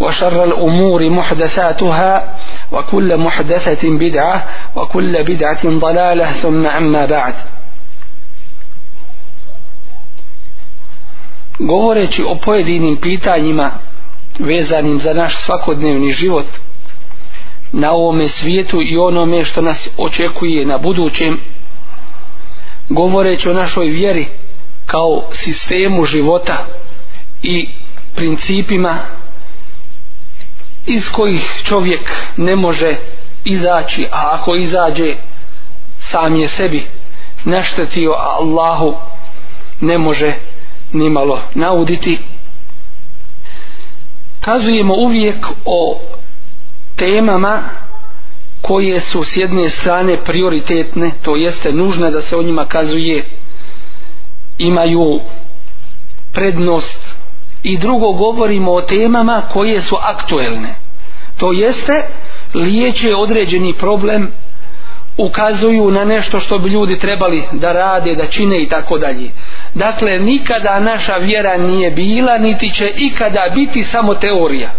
وشر الأمور محدثاتها وكل محدثة بدعة وكل بدعة ضلالة ثم أما بعد govoreći o pojedinim pitanjima vezanim za naš svakodnevni život na ovome svijetu i onome što nas očekuje na budućem govoreći o našoj vjeri kao sistemu života i principima iz kojih čovjek ne može izaći, a ako izađe sam je sebi naštetio, a Allahu ne može nimalo nauditi. Kazujemo uvijek o temama koje su s jedne strane prioritetne, to jeste nužne da se o njima kazuje, imaju prednost i drugo govorimo o temama koje su aktuelne to jeste liječe određeni problem ukazuju na nešto što bi ljudi trebali da rade, da čine i tako dalje. Dakle, nikada naša vjera nije bila, niti će ikada biti samo teorija.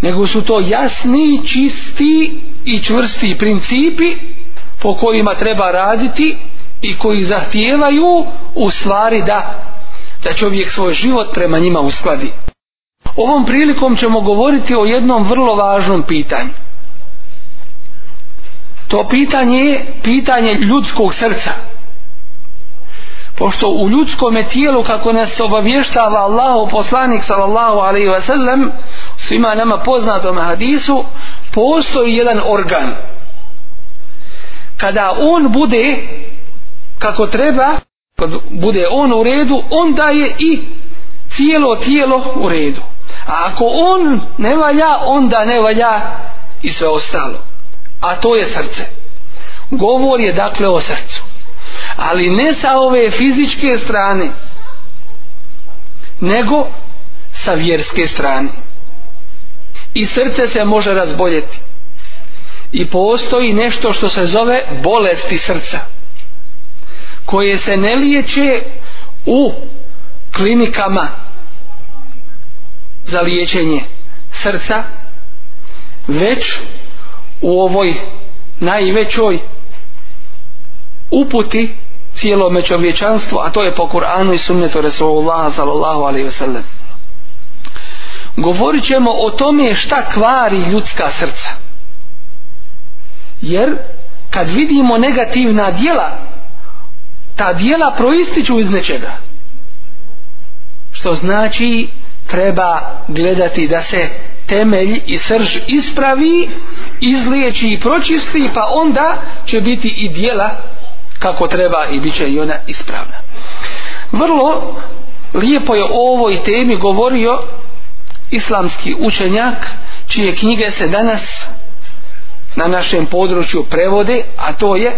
Nego su to jasni, čisti i čvrsti principi po kojima treba raditi i koji zahtijevaju u stvari da da čovjek svoj život prema njima uskladi. Ovom prilikom ćemo govoriti o jednom vrlo važnom pitanju. To pitanje je pitanje ljudskog srca. Pošto u ljudskome tijelu kako nas obavještava Allahu poslanik sallallahu alaihi ve sellem svima nama poznatom hadisu postoji jedan organ kada on bude kako treba kad bude on u redu onda je i cijelo tijelo u redu a ako on ne valja onda ne valja i sve ostalo a to je srce govor je dakle o srcu ali ne sa ove fizičke strane nego sa vjerske strane i srce se može razboljeti i postoji nešto što se zove bolesti srca koje se ne liječe u klinikama za liječenje srca već u ovoj najvećoj uputi cijelome čovječanstvu a to je po Kur'anu i sunnetu Resulullah sallallahu alaihi wasallam govorit ćemo o tome šta kvari ljudska srca jer kad vidimo negativna djela ta dijela proističu iz nečega što znači treba gledati da se temelj i srž ispravi izliječi i pročisti pa onda će biti i dijela kako treba i bit će i ona ispravna vrlo lijepo je o ovoj temi govorio islamski učenjak čije knjige se danas na našem području prevode a to je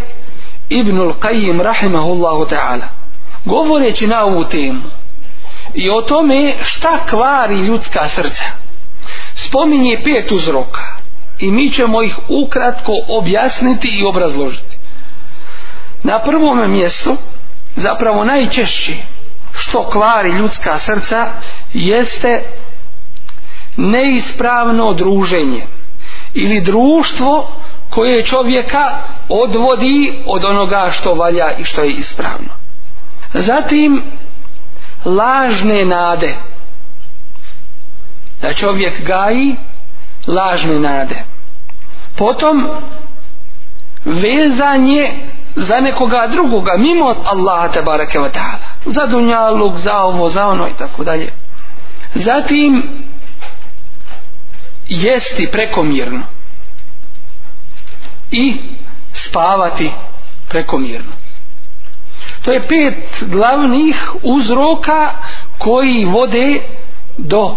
Ibnul Qayyim rahimahullahu ta'ala govoreći na ovu temu i o tome šta kvari ljudska srca spominje pet uzroka i mi ćemo ih ukratko objasniti i obrazložiti na prvom mjestu zapravo najčešći što kvari ljudska srca jeste neispravno druženje ili društvo koje čovjeka odvodi od onoga što valja i što je ispravno. Zatim lažne nade da čovjek gaji lažne nade. Potom vezanje za nekoga drugoga mimo Allaha te barake taala. Za dunjaluk, za ovo, za ono i tako dalje. Zatim jesti prekomjerno i spavati prekomirno To je pet glavnih uzroka koji vode do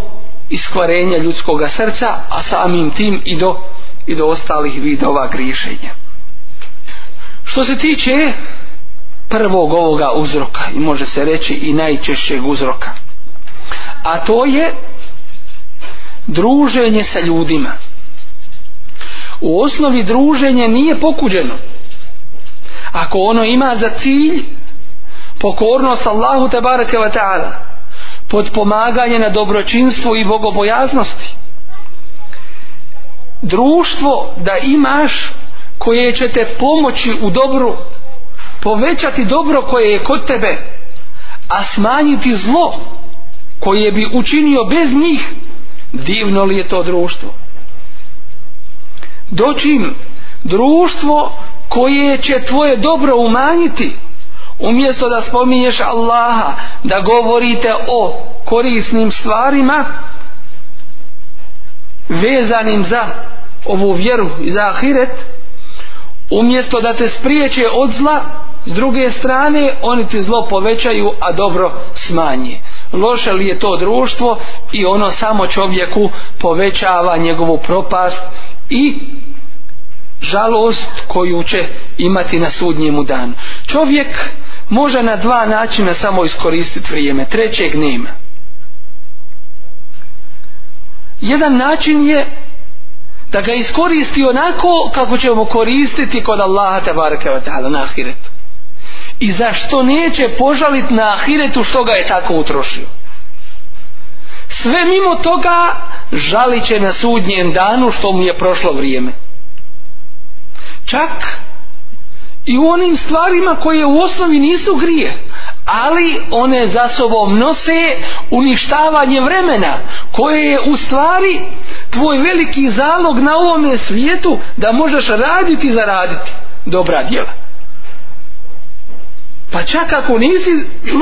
iskvarenja ljudskog srca, a samim tim i do, i do ostalih vidova grišenja. Što se tiče prvog ovoga uzroka, i može se reći i najčešćeg uzroka, a to je druženje sa ljudima u osnovi druženje nije pokuđeno. Ako ono ima za cilj pokornost Allahu te bareke ve taala, na dobročinstvu i bogobojaznosti. Društvo da imaš koje će te pomoći u dobru, povećati dobro koje je kod tebe, a smanjiti zlo koje bi učinio bez njih, divno li je to društvo dočim društvo koje će tvoje dobro umanjiti umjesto da spominješ Allaha da govorite o korisnim stvarima vezanim za ovu vjeru i za ahiret umjesto da te spriječe od zla s druge strane oni ti zlo povećaju a dobro smanje loše li je to društvo i ono samo čovjeku povećava njegovu propast i žalost koju će imati na sudnjemu danu. Čovjek može na dva načina samo iskoristiti vrijeme, trećeg nema. Jedan način je da ga iskoristi onako kako ćemo koristiti kod Allaha ta'ala na ahiretu. I zašto neće požaliti na ahiretu što ga je tako utrošio sve mimo toga žalit će na sudnjem danu što mu je prošlo vrijeme čak i u onim stvarima koje u osnovi nisu grije ali one za sobom nose uništavanje vremena koje je u stvari tvoj veliki zalog na ovome svijetu da možeš raditi i zaraditi dobra djela pa čak ako nisi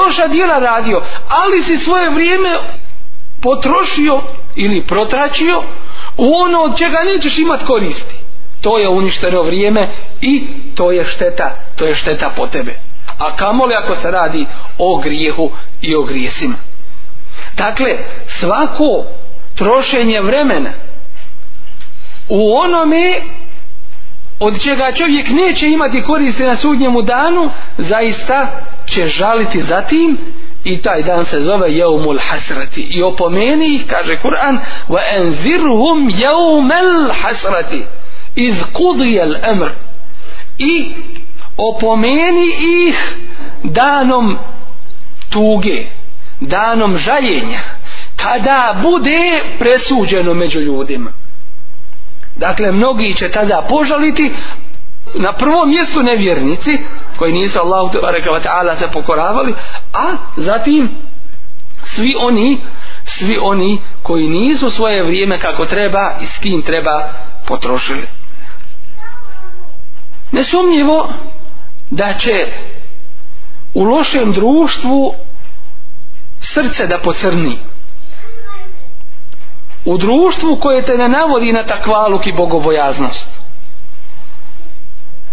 loša djela radio ali si svoje vrijeme potrošio ili protračio u ono od čega nećeš imat koristi. To je uništeno vrijeme i to je šteta, to je šteta po tebe. A kamoli ako se radi o grijehu i o grijesima. Dakle, svako trošenje vremena u onome od čega čovjek neće imati koristi na sudnjemu danu, zaista će žaliti za tim i taj dan se zove Jeumul Hasrati i opomeni ih, kaže Kur'an wa enzirhum Jeumel Hasrati iz kudijel emr i opomeni ih danom tuge danom žaljenja kada bude presuđeno među ljudima dakle mnogi će tada požaliti na prvom mjestu nevjernici koji nisu Allahu ta'ala se pokoravali a zatim svi oni svi oni koji nisu svoje vrijeme kako treba i s kim treba potrošili nesumnjivo da će u lošem društvu srce da pocrni u društvu koje te ne navodi na takvaluk i bogobojaznost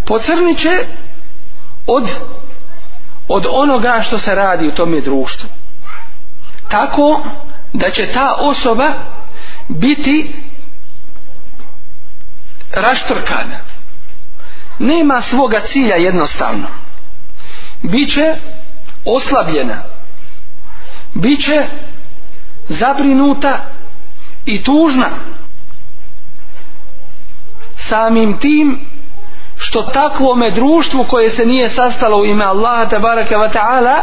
pocrnit će od, od onoga što se radi u tome društvu. Tako da će ta osoba biti raštrkana. Nema svoga cilja jednostavno. Biće oslabljena. Biće zabrinuta i tužna. Samim tim što takvome društvu koje se nije sastalo u ime Allaha tabaraka wa ta'ala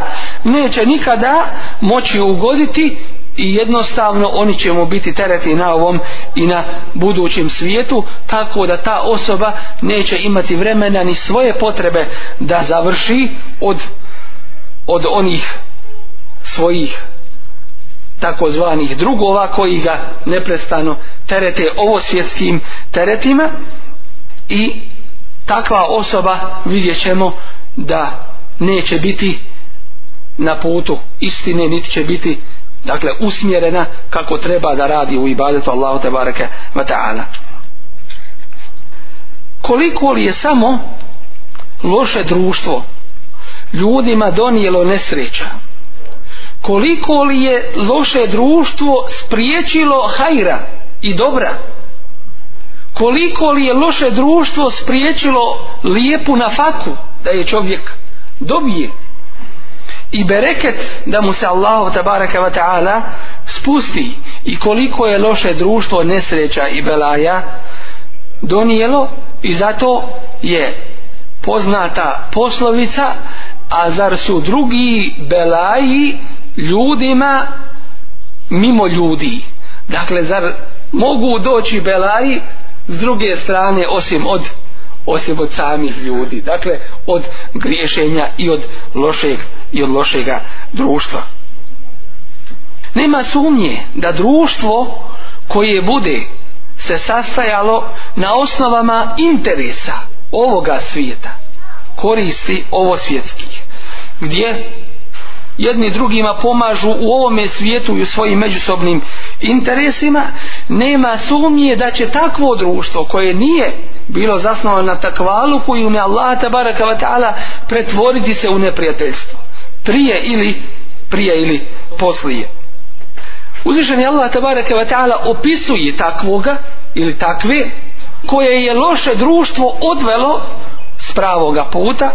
neće nikada moći ugoditi i jednostavno oni će mu biti tereti na ovom i na budućem svijetu tako da ta osoba neće imati vremena ni svoje potrebe da završi od, od onih svojih takozvanih drugova koji ga neprestano terete ovo svjetskim teretima i takva osoba vidjet ćemo da neće biti na putu istine niti će biti dakle usmjerena kako treba da radi u ibadetu Allahu te bareke ve taala koliko li je samo loše društvo ljudima donijelo nesreća koliko li je loše društvo spriječilo hajra i dobra koliko li je loše društvo spriječilo lijepu na faku da je čovjek dobije i bereket da mu se Allah spusti i koliko je loše društvo nesreća i belaja donijelo i zato je poznata poslovica a zar su drugi belaji ljudima mimo ljudi dakle zar mogu doći belaji s druge strane osim od osim od samih ljudi dakle od griješenja i od lošeg i od lošega društva nema sumnje da društvo koje bude se sastajalo na osnovama interesa ovoga svijeta koristi ovo svjetskih gdje jedni drugima pomažu u ovome svijetu i u svojim međusobnim interesima, nema sumnje da će takvo društvo koje nije bilo zasnovano na takvalu koju me Allah tabaraka ta'ala pretvoriti se u neprijateljstvo. Prije ili prije ili poslije. Uzvišeni Allah tabaraka wa ta'ala opisuje takvoga ili takve koje je loše društvo odvelo s pravoga puta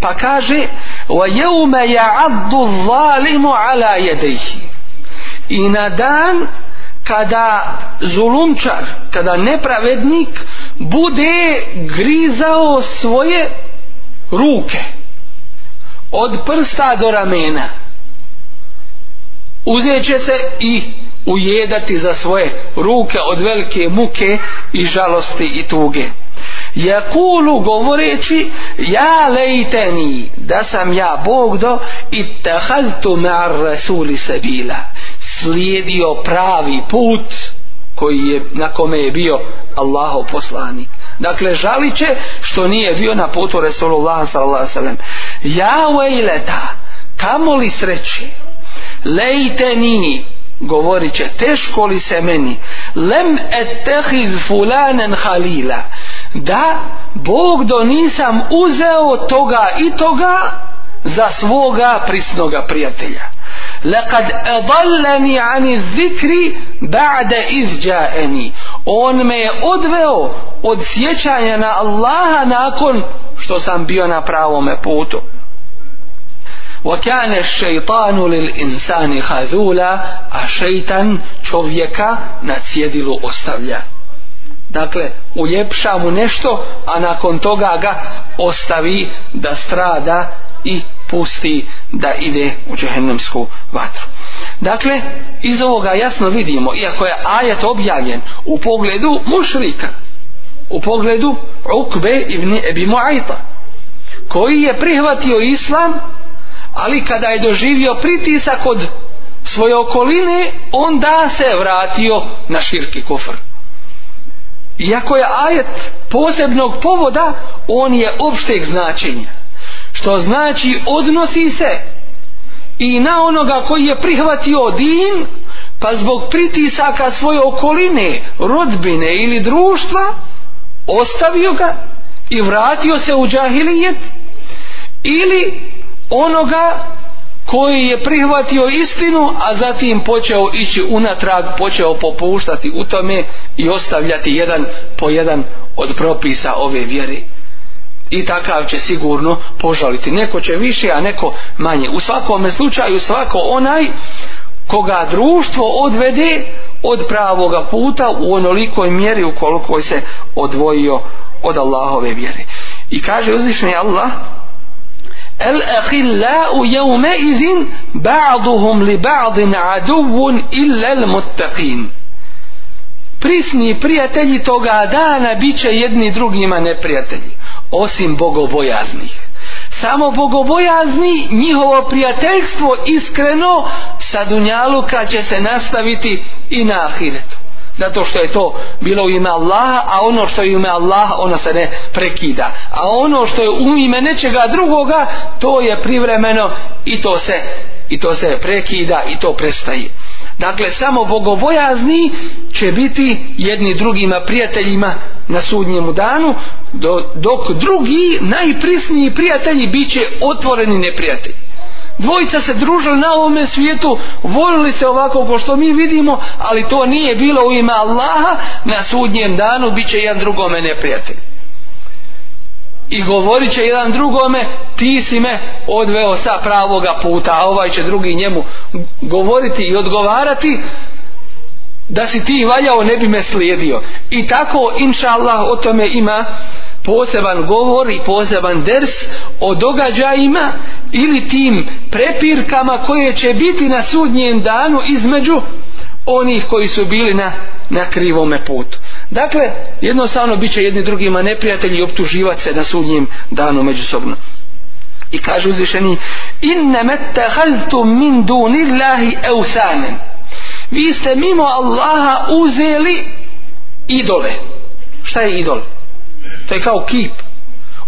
pa kaže وَيَوْمَ يَعَدُّ الظَّالِمُ عَلَى I na dan kada zulumčar, kada nepravednik bude grizao svoje ruke od prsta do ramena uzet će se i ujedati za svoje ruke od velike muke i žalosti i tuge Jakulu govoreći ja lejteni da sam ja Bogdo do i me ar rasuli bila slijedio pravi put koji je na kome je bio Allahov poslani Dakle, žalit će što nije bio na putu Resulullah Sallallahu Ja vejleta, kamo li sreći, lejteni govorit će, teško li se meni, lem tehid fulanen halila, da Bog do nisam uzeo toga i toga za svoga prisnoga prijatelja. Lekad edallani ani zikri ba'de izđaeni. On me je odveo od sjećanja na Allaha nakon što sam bio na pravome putu. وكان الشيطان للإنسان hazula a šeitan čovjeka na cjedilu ostavlja Dakle, uljepša mu nešto, a nakon toga ga ostavi da strada i pusti da ide u džehennemsku vatru. Dakle, iz ovoga jasno vidimo, iako je ajet objavljen u pogledu mušrika, u pogledu Ukbe ibn Ebi Muajta, koji je prihvatio islam, ali kada je doživio pritisak od svoje okoline, onda se vratio na širki kufr. Iako je ajet posebnog povoda, on je opšteg značenja. Što znači odnosi se i na onoga koji je prihvatio din, pa zbog pritisaka svoje okoline, rodbine ili društva, ostavio ga i vratio se u džahilijet, ili onoga koji je prihvatio istinu, a zatim počeo ići unatrag, počeo popuštati u tome i ostavljati jedan po jedan od propisa ove vjere. I takav će sigurno požaliti. Neko će više, a neko manje. U svakome slučaju svako onaj koga društvo odvede od pravoga puta u onolikoj mjeri u se odvojio od Allahove vjere. I kaže uzvišni Allah Baduhum li ba'din لبعض illa al muttaqin. prisni prijatelji toga dana bit će jedni drugima neprijatelji osim bogobojaznih samo bogobojazni njihovo prijateljstvo iskreno sa dunjaluka će se nastaviti i na ahiretu zato što je to bilo u ime Allaha, a ono što je u ime Allaha, ono se ne prekida. A ono što je u ime nečega drugoga, to je privremeno i to se, i to se prekida i to prestaje. Dakle, samo bogobojazni će biti jedni drugima prijateljima na sudnjemu danu, dok drugi najprisniji prijatelji bit će otvoreni neprijatelji. Dvojica se družili na ovome svijetu, volili se ovako kao što mi vidimo, ali to nije bilo u ime Allaha, na sudnjem danu bit će jedan drugome neprijatelj. I govorit će jedan drugome, ti si me odveo sa pravoga puta, a ovaj će drugi njemu govoriti i odgovarati, da si ti valjao ne bi me slijedio. I tako, inša Allah, o tome ima poseban govor i poseban ders o događajima ili tim prepirkama koje će biti na sudnjem danu između onih koji su bili na, na krivome putu. Dakle, jednostavno bit će jedni drugima neprijatelji optuživati se na sudnjem danu međusobno. I kaže uzvišeni Inne min dunillahi eusanen Vi ste mimo Allaha uzeli idole. Šta je idol? to je kao kip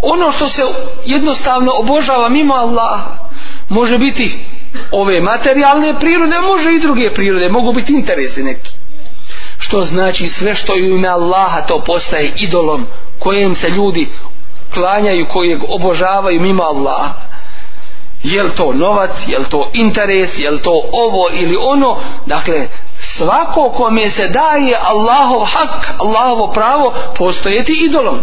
ono što se jednostavno obožava mimo Allaha može biti ove materijalne prirode može i druge prirode mogu biti interesi neki što znači sve što je u ime Allaha to postaje idolom kojem se ljudi klanjaju kojeg obožavaju mimo Allaha jel to novac, jel to interes jel to ovo ili ono dakle svako kome se daje Allahov hak Allahovo pravo ti idolom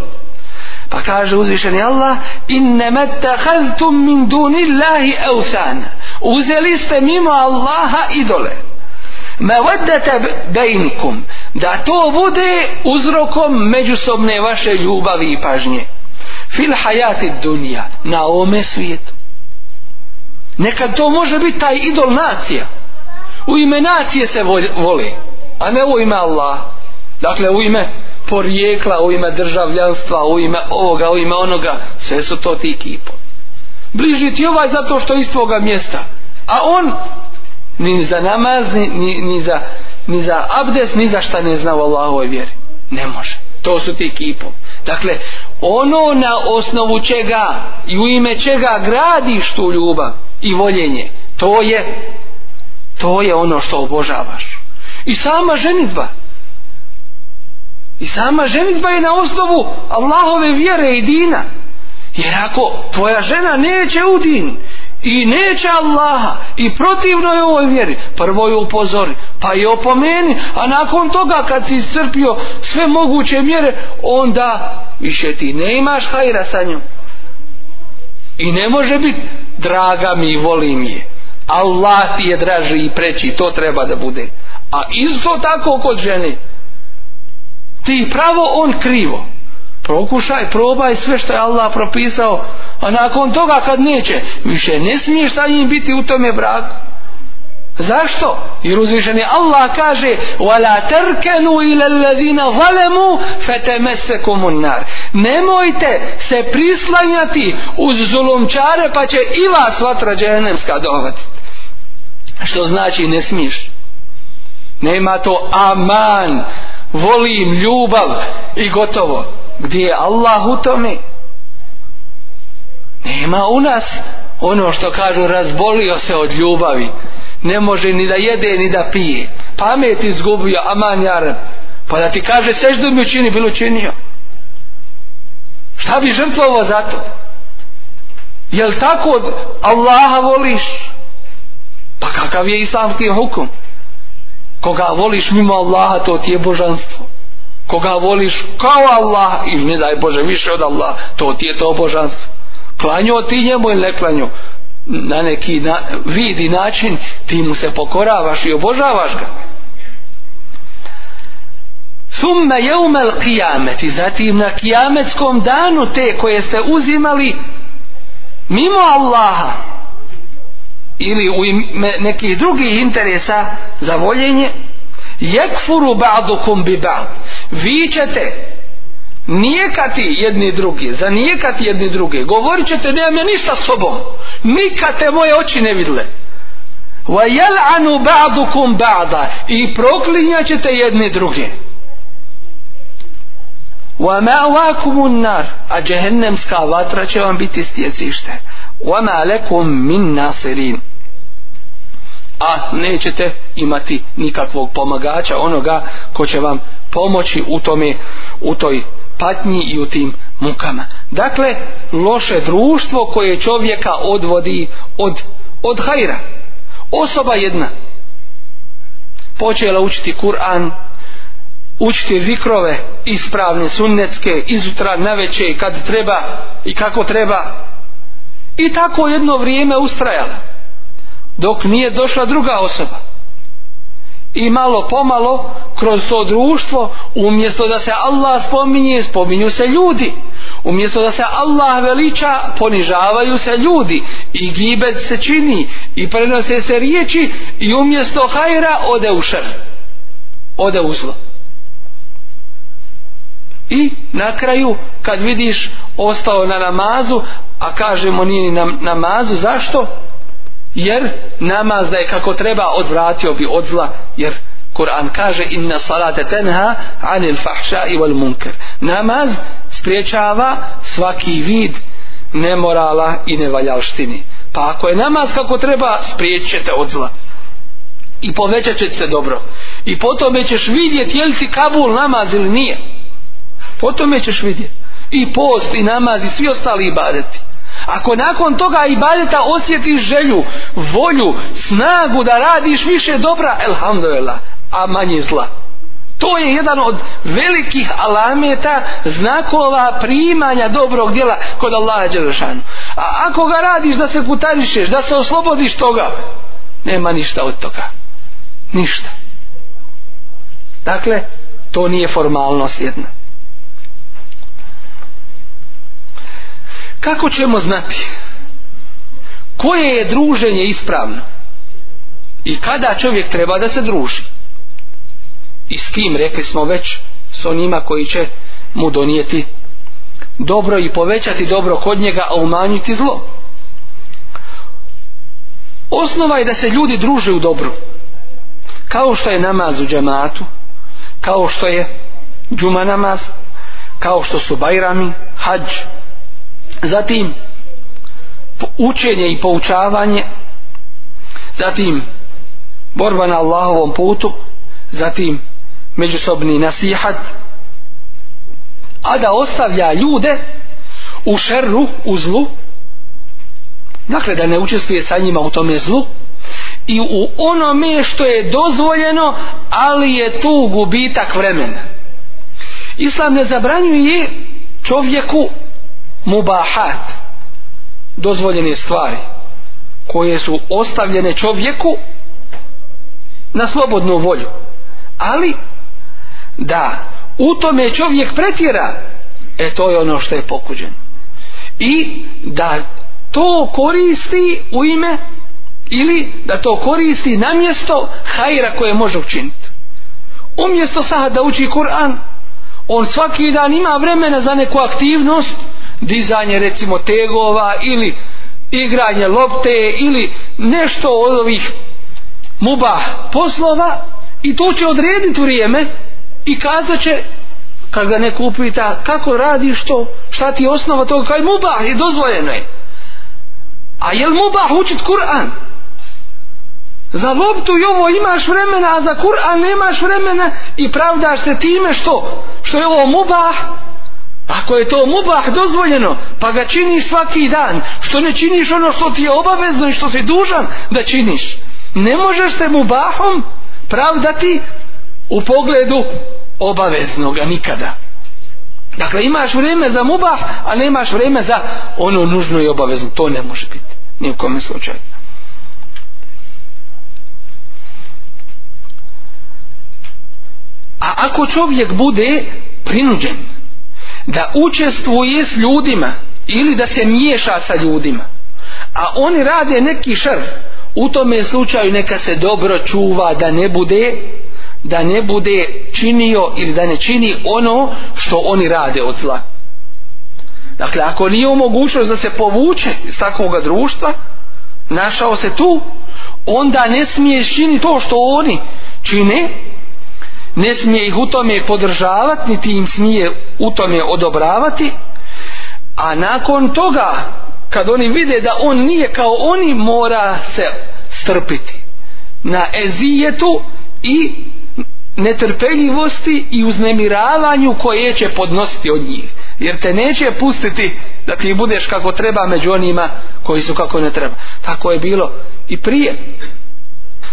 pa kaže uzvišeni Allah innemettehaztum min dunillahi eusan. Uzeli ste mimo Allaha idole. vedete bejnkum. Da to bude uzrokom međusobne vaše ljubavi i pažnje. Fil hajati dunja. Na ome svijetu. Nekad to može biti taj idol nacija. U ime nacije se voli. A ne u ime Allaha, Dakle u ime porijekla, u ime državljanstva, u ime ovoga, u ime onoga, sve su to ti kipo. Bliži ti ovaj zato što je iz tvoga mjesta, a on ni za namaz, ni, ni, za, ni za abdes, ni za šta ne zna u Allahovoj vjeri. Ne može. To su ti kipo. Dakle, ono na osnovu čega i u ime čega gradiš tu ljubav i voljenje, to je to je ono što obožavaš. I sama ženitva i sama ženitba je na osnovu Allahove vjere i dina. Jer ako tvoja žena neće u din i neće Allaha i protivno je ovoj vjeri, prvo ju upozori, pa je opomeni, a nakon toga kad si iscrpio sve moguće mjere, onda više ti ne imaš hajra sa njom. I ne može biti draga mi, volim je. Allah ti je draži i preći, to treba da bude. A isto tako kod žene ti pravo on krivo prokušaj, probaj sve što je Allah propisao a nakon toga kad neće više ne smiješ taj njim biti u tome braku zašto? jer uzvišeni Allah kaže وَلَا تَرْكَنُوا إِلَى الَّذِينَ ظَلَمُوا فَتَمَسَكُمُ النَّارِ nemojte se prislanjati uz zulumčare pa će i vas vatra skadovat što znači ne smiješ nema to aman volim ljubav i gotovo gdje je Allah u tome nema u nas ono što kažu razbolio se od ljubavi ne može ni da jede ni da pije pamet izgubio aman pa da ti kaže seždu mi učini bilo učinio šta bi žrtvovao za to jel tako od Allaha voliš pa kakav je islamski hukum koga voliš mimo Allaha to ti je božanstvo koga voliš kao Allaha i ne daj Bože više od Allaha to ti je to božanstvo Klanjo ti njemu ili ne klanju. na neki na, vid i način ti mu se pokoravaš i obožavaš ga summa jeumel kijamet i zatim na kijametskom danu te koje ste uzimali mimo Allaha ili u ime nekih drugih interesa za voljenje jekfuru ba'dukum bi ba'd vi ćete nijekati jedni drugi zanijekati jedni drugi govorit ćete nemam ja ništa s sobom nikad te moje oči ne vidle Badu ba'dukum Bada i proklinjat ćete jedni druge وَمَعْوَاكُمُ nar a džehennemska vatra će vam biti stjecište وَمَا لَكُمْ مِنْ a nećete imati nikakvog pomagača onoga ko će vam pomoći u tome u toj patnji i u tim mukama. Dakle, loše društvo koje čovjeka odvodi od, od hajra. Osoba jedna počela učiti Kur'an, učiti zikrove ispravne sunnetske, izutra na večer kad treba i kako treba i tako jedno vrijeme ustrajala. Dok nije došla druga osoba. I malo pomalo kroz to društvo umjesto da se Allah spominje, spominju se ljudi. Umjesto da se Allah veliča, ponižavaju se ljudi i gibet se čini i prenose se riječi i umjesto hajra ode u šer, Ode u zlo. I na kraju kad vidiš ostao na namazu, a kažemo nije ni na namazu, zašto? Jer namaz da je kako treba odvratio bi od zla, jer Kur'an kaže inna salate tenha anil fahša i wal munker. Namaz spriječava svaki vid nemorala i nevaljalštini. Pa ako je namaz kako treba, spriječit ćete od zla. I povećat će se dobro. I potom ćeš vidjeti jel si Kabul namaz ili nije. Po tome ćeš vidjeti. I post, i namaz, i svi ostali ibadeti. Ako nakon toga ibadeta osjetiš želju, volju, snagu da radiš više dobra, elhamdulillah, a manje zla. To je jedan od velikih alameta, znakova primanja dobrog djela kod Allaha A ako ga radiš da se kutarišeš, da se oslobodiš toga, nema ništa od toga. Ništa. Dakle, to nije formalnost jedna. Kako ćemo znati koje je druženje ispravno i kada čovjek treba da se druži? I s kim rekli smo već s onima koji će mu donijeti dobro i povećati dobro kod njega, a umanjiti zlo. Osnova je da se ljudi druže u dobru. Kao što je namaz u džematu, kao što je džuma namaz, kao što su bajrami, Hadž, zatim učenje i poučavanje zatim borba na Allahovom putu zatim međusobni nasihat a da ostavlja ljude u šerru, u zlu dakle da ne učestvuje sa njima u tome zlu i u onome što je dozvoljeno ali je tu gubitak vremena Islam ne zabranjuje čovjeku mubahat dozvoljene stvari koje su ostavljene čovjeku na slobodnu volju ali da u tome čovjek pretjera e to je ono što je pokuđen. i da to koristi u ime ili da to koristi na mjesto hajra koje može učiniti umjesto sada da uči Kur'an on svaki dan ima vremena za neku aktivnost dizanje recimo tegova ili igranje lopte ili nešto od ovih muba poslova i to će odrediti vrijeme i kazat će kad ga neko upita kako radiš što, šta ti je osnova toga, kaj mubah je dozvoljeno je. A jel muba učit Kur'an? Za loptu i ovo imaš vremena, a za Kur'an nemaš vremena i pravdaš se time što? Što je ovo mubah, ako je to mubah dozvoljeno, pa ga činiš svaki dan, što ne činiš ono što ti je obavezno i što si dužan da činiš. Ne možeš te mubahom pravdati u pogledu obaveznoga nikada. Dakle, imaš vrijeme za mubah, a nemaš vreme za ono nužno i obavezno. To ne može biti. Ni u kome slučaju. A ako čovjek bude prinuđen da učestvuje s ljudima ili da se miješa sa ljudima a oni rade neki šrv u tome slučaju neka se dobro čuva da ne bude da ne bude činio ili da ne čini ono što oni rade od zla dakle ako nije omogućeno da se povuče iz takvoga društva našao se tu onda ne smije čini to što oni čine ne smije ih u tome podržavati niti im smije u tome odobravati a nakon toga kad oni vide da on nije kao oni mora se strpiti na ezijetu i netrpeljivosti i uznemiravanju koje će podnositi od njih jer te neće pustiti da ti budeš kako treba među onima koji su kako ne treba tako je bilo i prije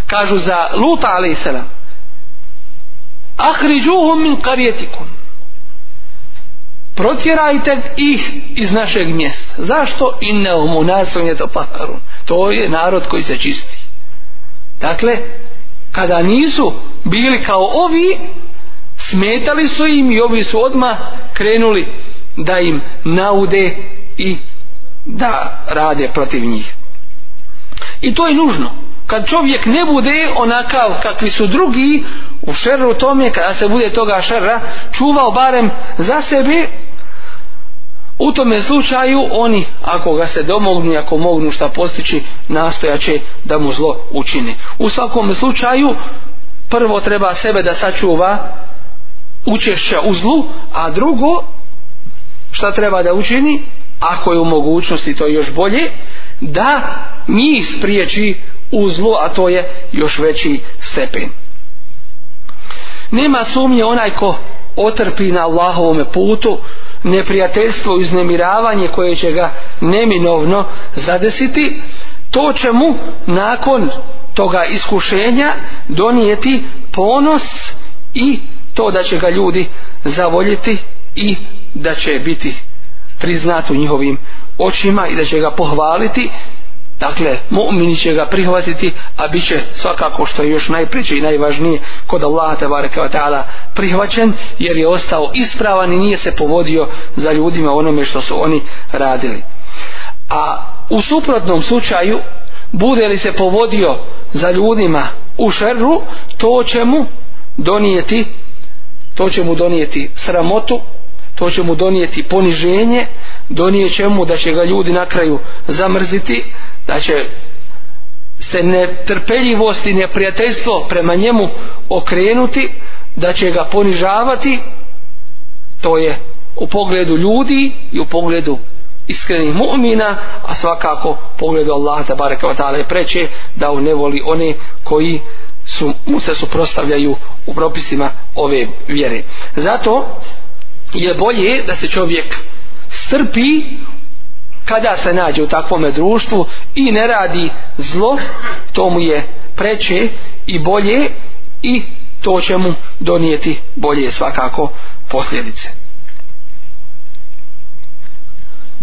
kažu za Luta a.s ahriđuhum min karijetikum protjerajte ih iz našeg mjesta zašto i neumunasom je to pakarun? to je narod koji se čisti dakle kada nisu bili kao ovi smetali su im i ovi su odmah krenuli da im naude i da rade protiv njih i to je nužno kad čovjek ne bude onakav kakvi su drugi u šerru tome kada se bude toga šerra čuvao barem za sebe u tome slučaju oni ako ga se domognu ako mognu šta postići nastojaće da mu zlo učine u svakom slučaju prvo treba sebe da sačuva učešća u zlu a drugo šta treba da učini ako je u mogućnosti to još bolje da mi spriječi u zlu, a to je još veći stepen. Nema sumnje onaj ko otrpi na Allahovome putu neprijateljstvo i uznemiravanje koje će ga neminovno zadesiti, to će mu nakon toga iskušenja donijeti ponos i to da će ga ljudi zavoljiti i da će biti priznat u njihovim očima i da će ga pohvaliti Dakle, mu'mini će ga prihvatiti, a bit će svakako što je još najpriče i najvažnije kod Allaha tabaraka wa prihvaćen, jer je ostao ispravan i nije se povodio za ljudima onome što su oni radili. A u suprotnom slučaju, bude li se povodio za ljudima u šerru, to će mu donijeti to će mu donijeti sramotu, to će mu donijeti poniženje, donijet će mu da će ga ljudi na kraju zamrziti, da znači, će se netrpeljivost i neprijateljstvo prema njemu okrenuti da će ga ponižavati to je u pogledu ljudi i u pogledu iskrenih mu'mina a svakako u pogledu Allaha ta'ala i preče da on ne voli one koji su, mu se suprostavljaju u propisima ove vjere zato je bolje da se čovjek strpi kada se nađe u takvome društvu i ne radi zlo to mu je preče i bolje i to će mu donijeti bolje svakako posljedice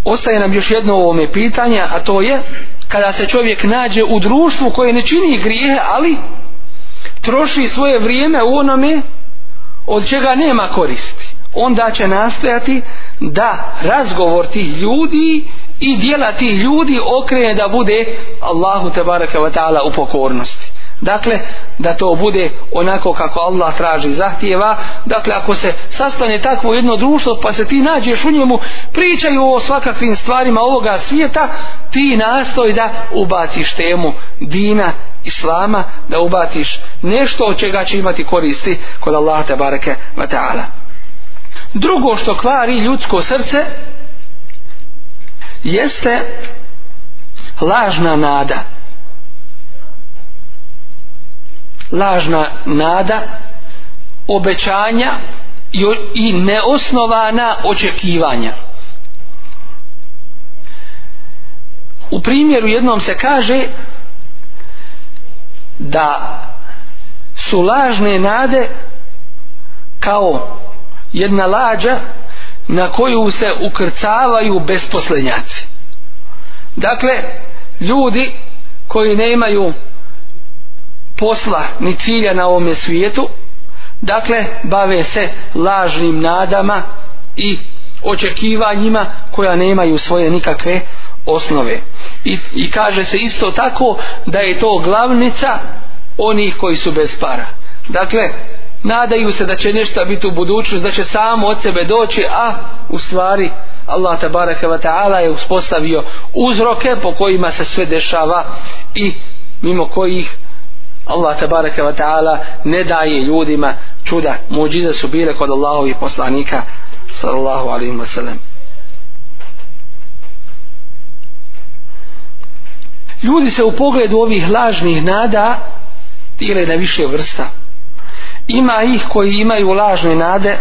ostaje nam još jedno ovome pitanje a to je kada se čovjek nađe u društvu koje ne čini grije... ali troši svoje vrijeme u onome od čega nema koristi onda će nastojati da razgovor tih ljudi i dijela tih ljudi okrene da bude Allahu te baraka ta'ala u pokornosti. Dakle, da to bude onako kako Allah traži i zahtijeva. Dakle, ako se sastane takvo jedno društvo pa se ti nađeš u njemu, pričaju o svakakvim stvarima ovoga svijeta, ti nastoj da ubaciš temu dina islama, da ubaciš nešto od čega će imati koristi kod Allaha te bareke ta'ala. Drugo što kvari ljudsko srce jeste lažna nada. Lažna nada obećanja i neosnovana očekivanja. U primjeru jednom se kaže da su lažne nade kao jedna lađa na koju se ukrcavaju besposlenjaci. Dakle, ljudi koji nemaju posla ni cilja na ovome svijetu, dakle, bave se lažnim nadama i očekivanjima koja nemaju svoje nikakve osnove. I, I, kaže se isto tako da je to glavnica onih koji su bez para. Dakle, nadaju se da će nešto biti u budućnosti, da će samo od sebe doći, a u stvari Allah ta'ala je uspostavio uzroke po kojima se sve dešava i mimo kojih Allah tabaraka ta'ala ne daje ljudima čuda. Muđize su bile kod Allahovih poslanika sallallahu alaihi Ljudi se u pogledu ovih lažnih nada dijele na više vrsta. Ima ih koji imaju lažne nade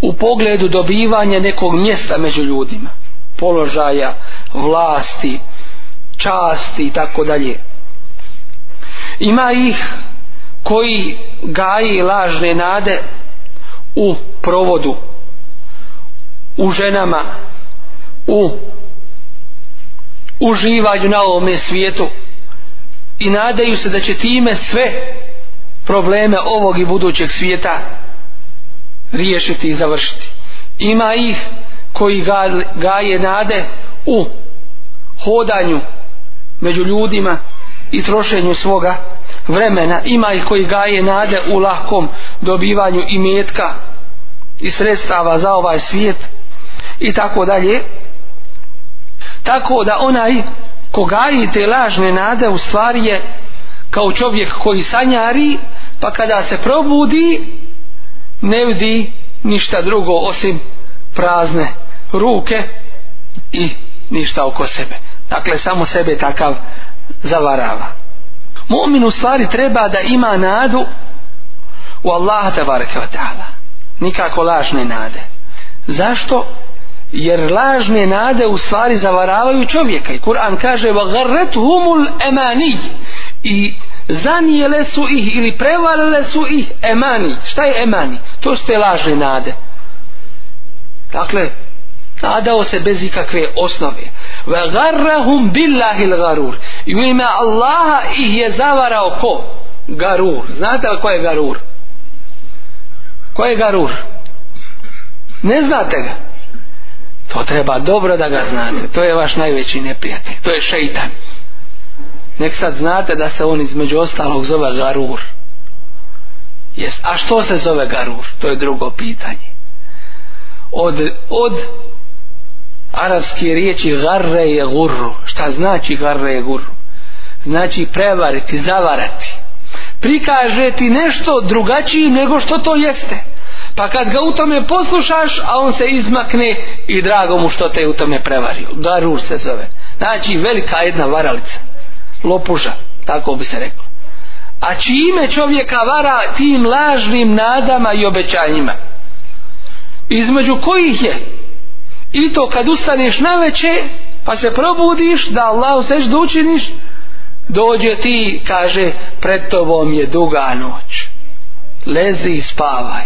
u pogledu dobivanja nekog mjesta među ljudima, položaja, vlasti, časti i tako dalje. Ima ih koji gaji lažne nade u provodu, u ženama, u uživanju na ovome svijetu i nadaju se da će time sve probleme ovog i budućeg svijeta riješiti i završiti. Ima ih koji gaje nade u hodanju među ljudima i trošenju svoga vremena. Ima ih koji gaje nade u lahkom dobivanju i metka i sredstava za ovaj svijet i tako dalje. Tako da onaj ko gaji te lažne nade u stvari je kao čovjek koji sanjari pa kada se probudi ne vidi ništa drugo osim prazne ruke i ništa oko sebe dakle samo sebe takav zavarava mu'min u stvari treba da ima nadu u Allaha tabaraka wa nikako lažne nade zašto? jer lažne nade u stvari zavaravaju čovjeka i Kur'an kaže وَغَرَّتْهُمُ i zanijele su ih ili prevalile su ih emani. Šta je emani? To su te lažne nade. Dakle, nadao se bez ikakve osnove. Ve garrahum billahil garur. I u ime Allaha ih je zavarao ko? Garur. Znate li ko je garur? Ko je garur? Ne znate ga. To treba dobro da ga znate. To je vaš najveći neprijatelj. To je šeitan. Nek sad znate da se on između ostalog zove garur. Jest. A što se zove garur? To je drugo pitanje. Od, od arapske riječi garre je gurru. Šta znači garre je gurru? Znači prevariti, zavarati. Prikaže ti nešto drugačijim nego što to jeste. Pa kad ga u tome poslušaš, a on se izmakne i drago mu što te u tome prevario. Garur se zove. Znači velika jedna varalica lopuža, tako bi se reklo. A čime čovjeka vara tim lažnim nadama i obećanjima? Između kojih je i to kad ustaneš na večer, pa se probudiš, da Allah seš da učiniš, dođe ti, kaže, pred tobom je duga noć. Lezi i spavaj.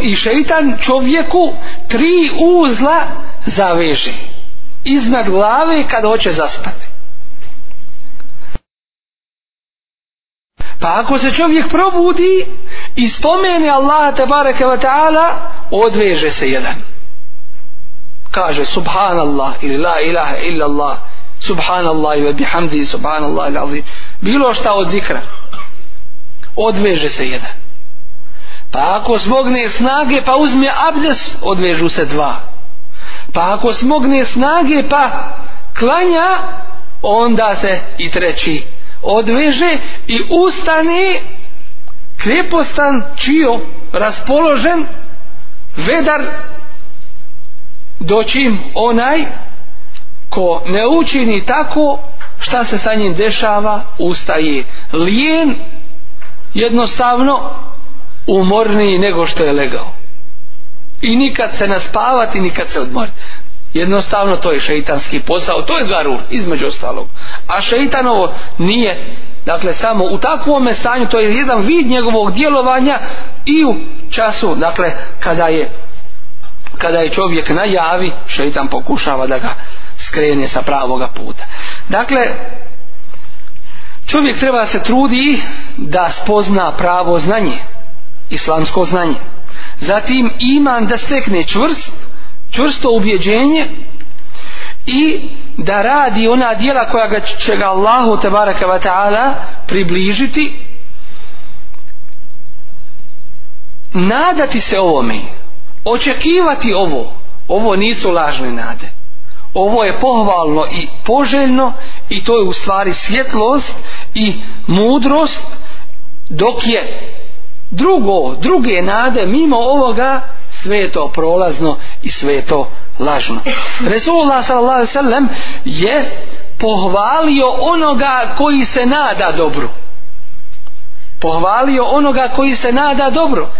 I šeitan čovjeku tri uzla zaveže. Iznad glave kad hoće zaspati. Pa ako se čovjek probudi i spomene Allaha bareke ve ta'ala, odveže se jedan. Kaže subhanallah ili la ilaha illa Allah, subhanallah ili bihamdi, subhanallah ili Bilo šta od zikra. Odveže se jedan. Pa ako smogne snage pa uzme abdes, odvežu se dva. Pa ako smogne snage pa klanja, onda se i treći odveže i ustane krepostan čio raspoložen vedar dočim onaj ko ne učini tako šta se sa njim dešava ustaje lijen jednostavno umorniji nego što je legao i nikad se naspavati nikad se odmoriti Jednostavno to je šeitanski posao, to je garur, između ostalog. A šeitanovo nije, dakle samo u takvom stanju, to je jedan vid njegovog djelovanja i u času, dakle kada je kada je čovjek najavi, šeitan pokušava da ga skrene sa pravoga puta. Dakle, čovjek treba se trudi da spozna pravo znanje, islamsko znanje. Zatim iman da stekne čvrst, čvrsto ubjeđenje i da radi ona djela koja ga će ga Allahu tebaraka wa ta'ala približiti nadati se ovome očekivati ovo ovo nisu lažne nade ovo je pohvalno i poželjno i to je u stvari svjetlost i mudrost dok je drugo, druge nade mimo ovoga sve je to prolazno i sve je to lažno. Resulullah sellem je pohvalio onoga koji se nada dobru. Pohvalio onoga koji se nada dobro.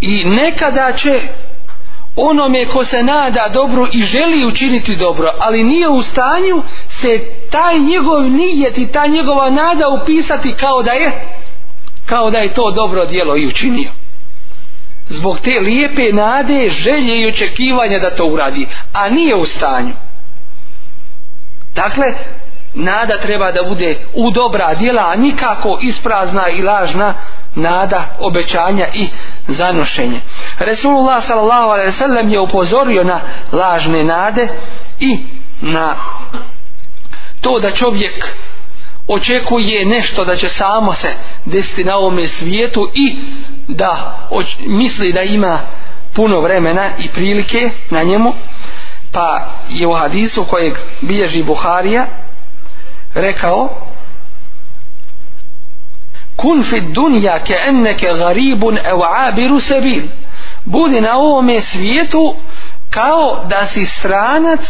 I nekada će onome ko se nada dobro i želi učiniti dobro, ali nije u stanju se taj njegov nijet i ta njegova nada upisati kao da je kao da je to dobro djelo i učinio zbog te lijepe nade želje i očekivanja da to uradi a nije u stanju dakle nada treba da bude u dobra djela a nikako isprazna i lažna nada, obećanja i zanošenje. Resulullah s.a.v. je upozorio na lažne nade i na to da čovjek očekuje nešto da će samo se desiti na ovome svijetu i da misli da ima puno vremena i prilike na njemu pa je u hadisu kojeg bilježi Buharija rekao kun fi dunja ke enneke garibun ev abiru sebil budi na ovome svijetu kao da si stranac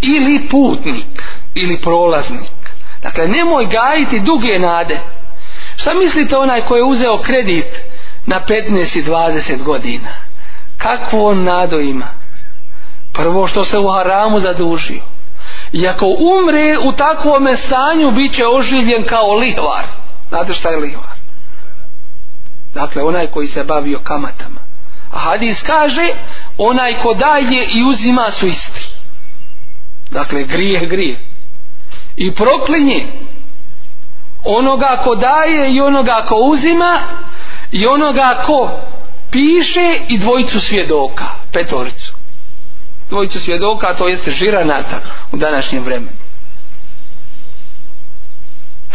ili putnik ili prolaznik Dakle, nemoj gajiti duge nade. Šta mislite onaj koji je uzeo kredit na 15 i 20 godina? Kakvu on nado ima? Prvo što se u haramu zadužio. I ako umre u takvome stanju bit će oživljen kao lihvar. Znate šta je lihvar? Dakle, onaj koji se bavio kamatama. A hadis kaže, onaj ko daje i uzima su isti. Dakle, grije, grije i proklinji onoga ko daje i onoga ko uzima i onoga ko piše i dvojicu svjedoka petoricu dvojicu svjedoka to jeste žiranata u današnjem vremenu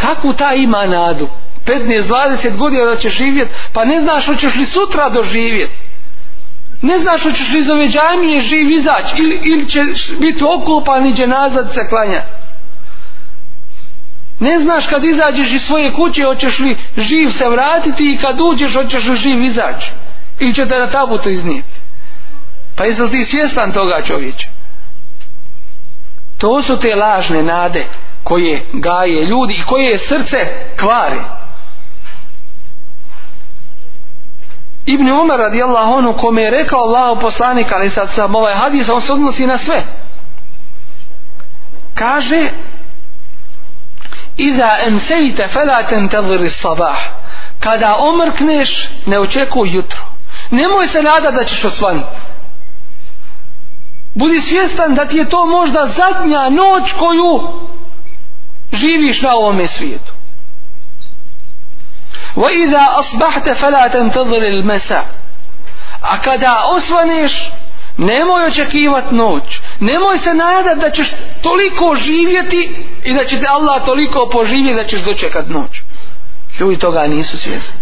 kakvu ta ima nadu 15-20 godina da će živjet pa ne znaš hoćeš li sutra doživjet ne znaš hoćeš li iz ove džamije živ izaći ili, ili ćeš biti okupan i nazad se klanjati ne znaš kad izađeš iz svoje kuće hoćeš li živ se vratiti i kad uđeš hoćeš li živ izaći. Ili će te na tabutu iznijeti. Pa jesi li ti svjestan toga čovječe? To su te lažne nade koje gaje ljudi i koje srce kvari. Ibn Umar radijallahu anhu kome je rekao Allahu poslanik ali sad sam ovaj hadis on se odnosi na sve. Kaže Iza emsejte felaten taziri sabah. Kada omrkneš, ne očeku jutro. Nemoj se nadati da ćeš osvaniti. Budi svjestan da ti je to možda zadnja noć koju živiš na ovome svijetu. iza أَصْبَحْتَ felaten تَنْتَظِرِ mesa A kada osvaneš, Nemoj očekivati noć. Nemoj se nadati da ćeš toliko živjeti i da će te Allah toliko poživjeti da ćeš dočekat noć. Ljudi toga nisu svjesni.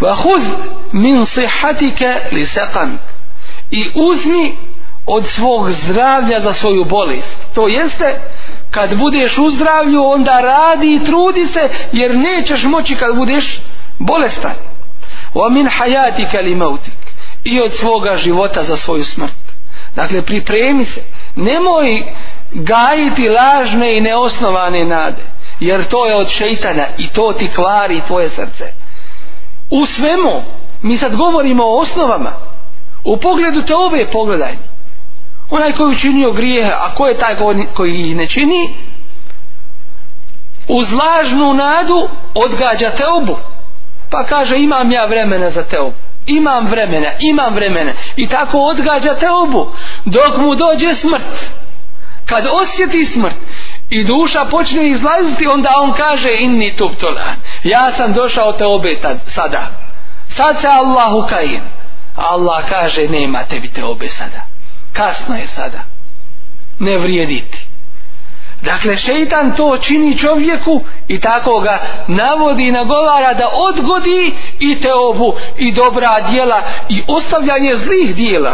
Vahuz min sihatike li I uzmi od svog zdravlja za svoju bolest. To jeste, kad budeš u zdravlju, onda radi i trudi se, jer nećeš moći kad budeš bolestan. Wa min ke li mautik i od svoga života za svoju smrt. Dakle, pripremi se. Nemoj gajiti lažne i neosnovane nade. Jer to je od šeitana i to ti kvari tvoje srce. U svemu, mi sad govorimo o osnovama. U pogledu te ove pogledaj. Onaj koji učinio grijeh a ko je taj koji ih ne čini, uz lažnu nadu odgađa teobu. Pa kaže imam ja vremena za teobu imam vremena, imam vremena i tako odgađa te obu dok mu dođe smrt kad osjeti smrt i duša počne izlaziti onda on kaže inni tuptolan ja sam došao te obe sada sad se Allah ukajim Allah kaže nema tebi te obe sada kasno je sada ne vrijediti Dakle, šeitan to čini čovjeku i tako ga navodi i nagovara da odgodi i teobu i dobra djela i ostavljanje zlih djela.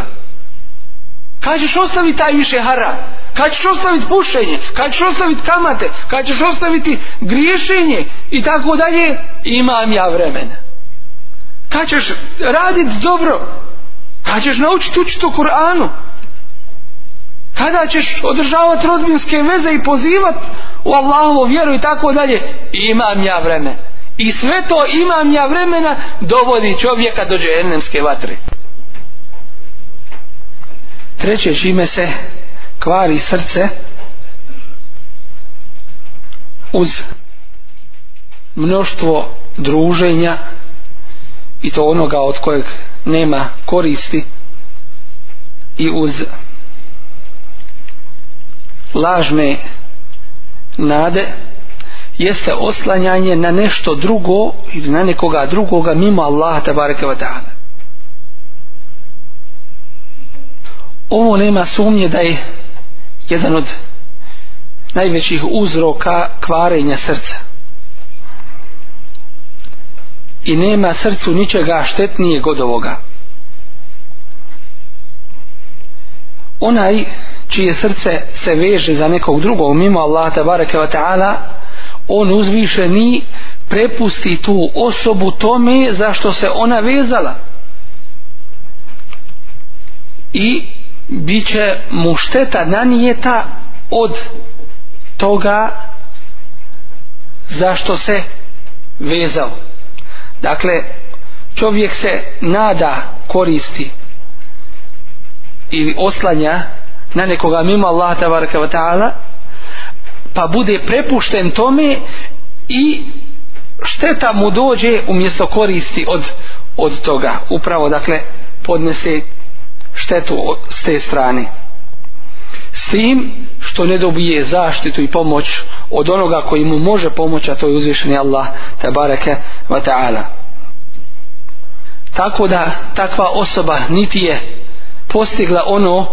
Kad ćeš ostaviti taj više hara? Kad ćeš ostaviti pušenje? Kad ćeš ostaviti kamate? Kad ćeš ostaviti griješenje? I tako dalje. Imam ja vremena. Kad ćeš raditi dobro? Kad ćeš naučiti učiti o Koranu? kada ćeš održavati rodbinske veze i pozivati u Allahovu vjeru i tako dalje imam ja vremena i sve to imam ja vremena dovodi čovjeka do džehennemske vatre treće čime se kvari srce uz mnoštvo druženja i to onoga od kojeg nema koristi i uz lažne nade jeste oslanjanje na nešto drugo ili na nekoga drugoga mimo Allaha tabaraka wa Ovo nema sumnje da je jedan od najvećih uzroka kvarenja srca. I nema srcu ničega štetnijeg od ovoga. Onaj čije srce se veže za nekog drugog mimo Allaha bareke ve ta'ala on uzvišeni prepusti tu osobu tome zašto se ona vezala i bit će mu šteta nanijeta od toga zašto se vezao dakle čovjek se nada koristi ili oslanja na nekoga mimo Allah tabaraka wa ta'ala pa bude prepušten tome i šteta mu dođe umjesto koristi od, od toga upravo dakle podnese štetu s te strane s tim što ne dobije zaštitu i pomoć od onoga koji mu može pomoć a to je uzvišeni Allah tabaraka wa ta'ala tako da takva osoba niti je postigla ono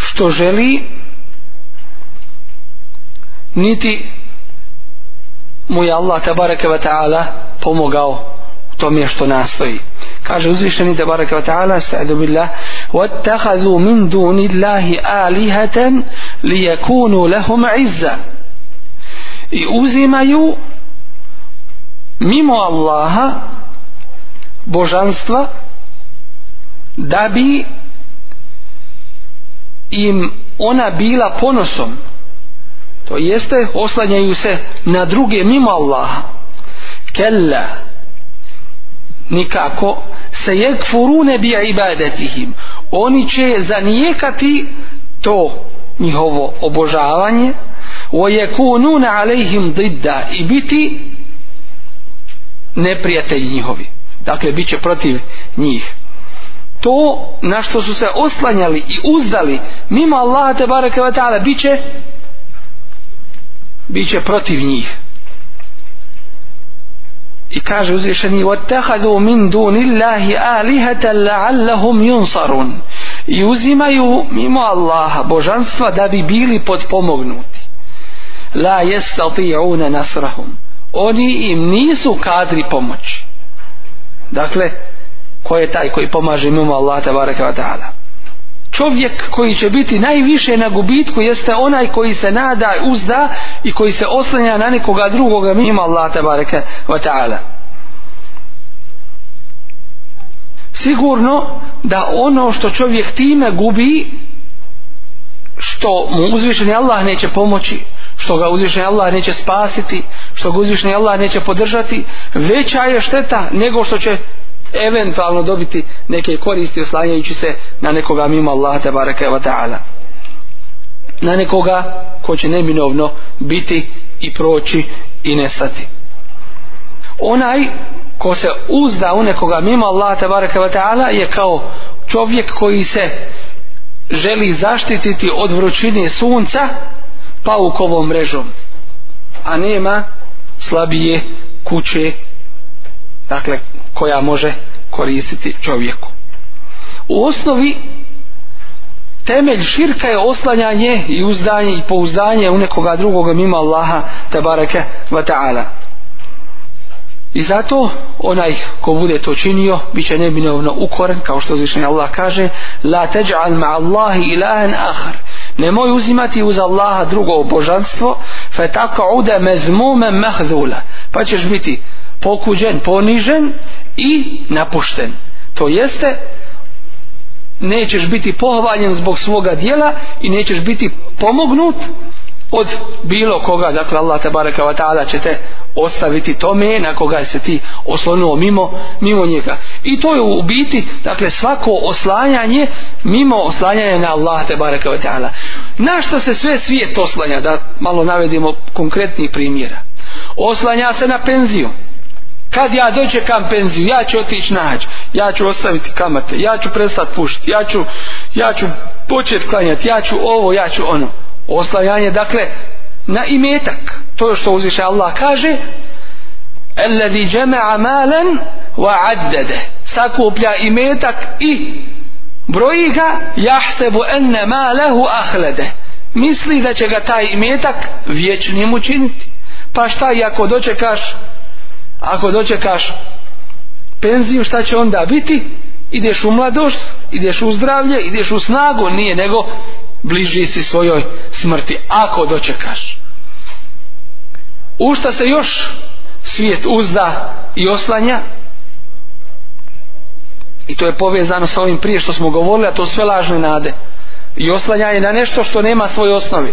što želi niti mu je Allah tabaraka wa ta'ala pomogao u tome što nastoji kaže uzvišeni tabaraka wa ta'ala sta'adu billah min duni Allahi alihatan li yakunu lahum i uzimaju mimo Allaha božanstva da bi im ona bila ponosom to jeste oslanjaju se na druge mimo Allaha kella nikako se furune bi ibadetihim oni će zanijekati to njihovo obožavanje didda i biti neprijatelji njihovi dakle bit će protiv njih to na što su se oslanjali i uzdali mimo Allaha te bareke ve taala biće biće protiv njih i kaže uzvišeni wattakhadhu min dunillahi alihatan la'allahum yunsarun i uzimaju mimo Allaha božanstva da bi bili podpomognuti la yastati'una nasrahum oni im nisu kadri pomoći dakle ko je taj koji pomaže mimo Allah tabaraka ta'ala čovjek koji će biti najviše na gubitku jeste onaj koji se nada, uzda i koji se oslanja na nekoga drugoga mimo Allah tabaraka ta'ala sigurno da ono što čovjek time gubi što mu uzvišeni Allah neće pomoći što ga uzvišeni Allah neće spasiti što ga uzvišeni Allah neće podržati veća je šteta nego što će eventualno dobiti neke koristi oslanjajući se na nekoga mimo Allaha tabaraka wa ta'ala na nekoga ko će neminovno biti i proći i nestati onaj ko se uzda u nekoga mimo Allaha tabaraka wa ta'ala je kao čovjek koji se želi zaštititi od vrućine sunca paukovom mrežom a nema slabije kuće dakle koja može koristiti čovjeku. U osnovi temelj širka je oslanjanje i uzdanje i pouzdanje u nekoga drugoga mimo Allaha te bareke wa ta'ala. I zato onaj ko bude to činio bit će neminovno ukoren kao što zvišnji Allah kaže La teđ'al ma Allahi ilahen ahar Nemoj uzimati uz Allaha drugo božanstvo fe tako ude mezmume mehzula pa ćeš biti pokuđen, ponižen i napušten. To jeste nećeš biti pohvaljen zbog svoga dijela i nećeš biti pomognut od bilo koga, dakle Allah te bareka će te ostaviti tome na koga se ti oslonuo mimo, mimo njega. I to je u biti, dakle svako oslanjanje mimo oslanjanja na Allah te Na što se sve svijet oslanja, da malo navedimo konkretni primjera. Oslanja se na penziju, kad ja kam penziju, ja ću otići naći, ja ću ostaviti kamate, ja ću prestati pušiti, ja ću, ja ću početi klanjati, ja ću ovo, ja ću ono. Oslanjanje, dakle, na imetak. To što uzviše Allah kaže, džeme جمع wa وعدده sakuplja imetak i broji ga jahsebu enne malehu ahlede misli da će ga taj imetak vječnim učiniti pa šta i ako dočekaš ako dočekaš penziju, šta će onda biti? Ideš u mladost, ideš u zdravlje, ideš u snagu, nije nego bliži si svojoj smrti. Ako dočekaš. U šta se još svijet uzda i oslanja? I to je povezano sa ovim prije što smo govorili, a to sve lažne nade. I oslanjanje na nešto što nema svoje osnovi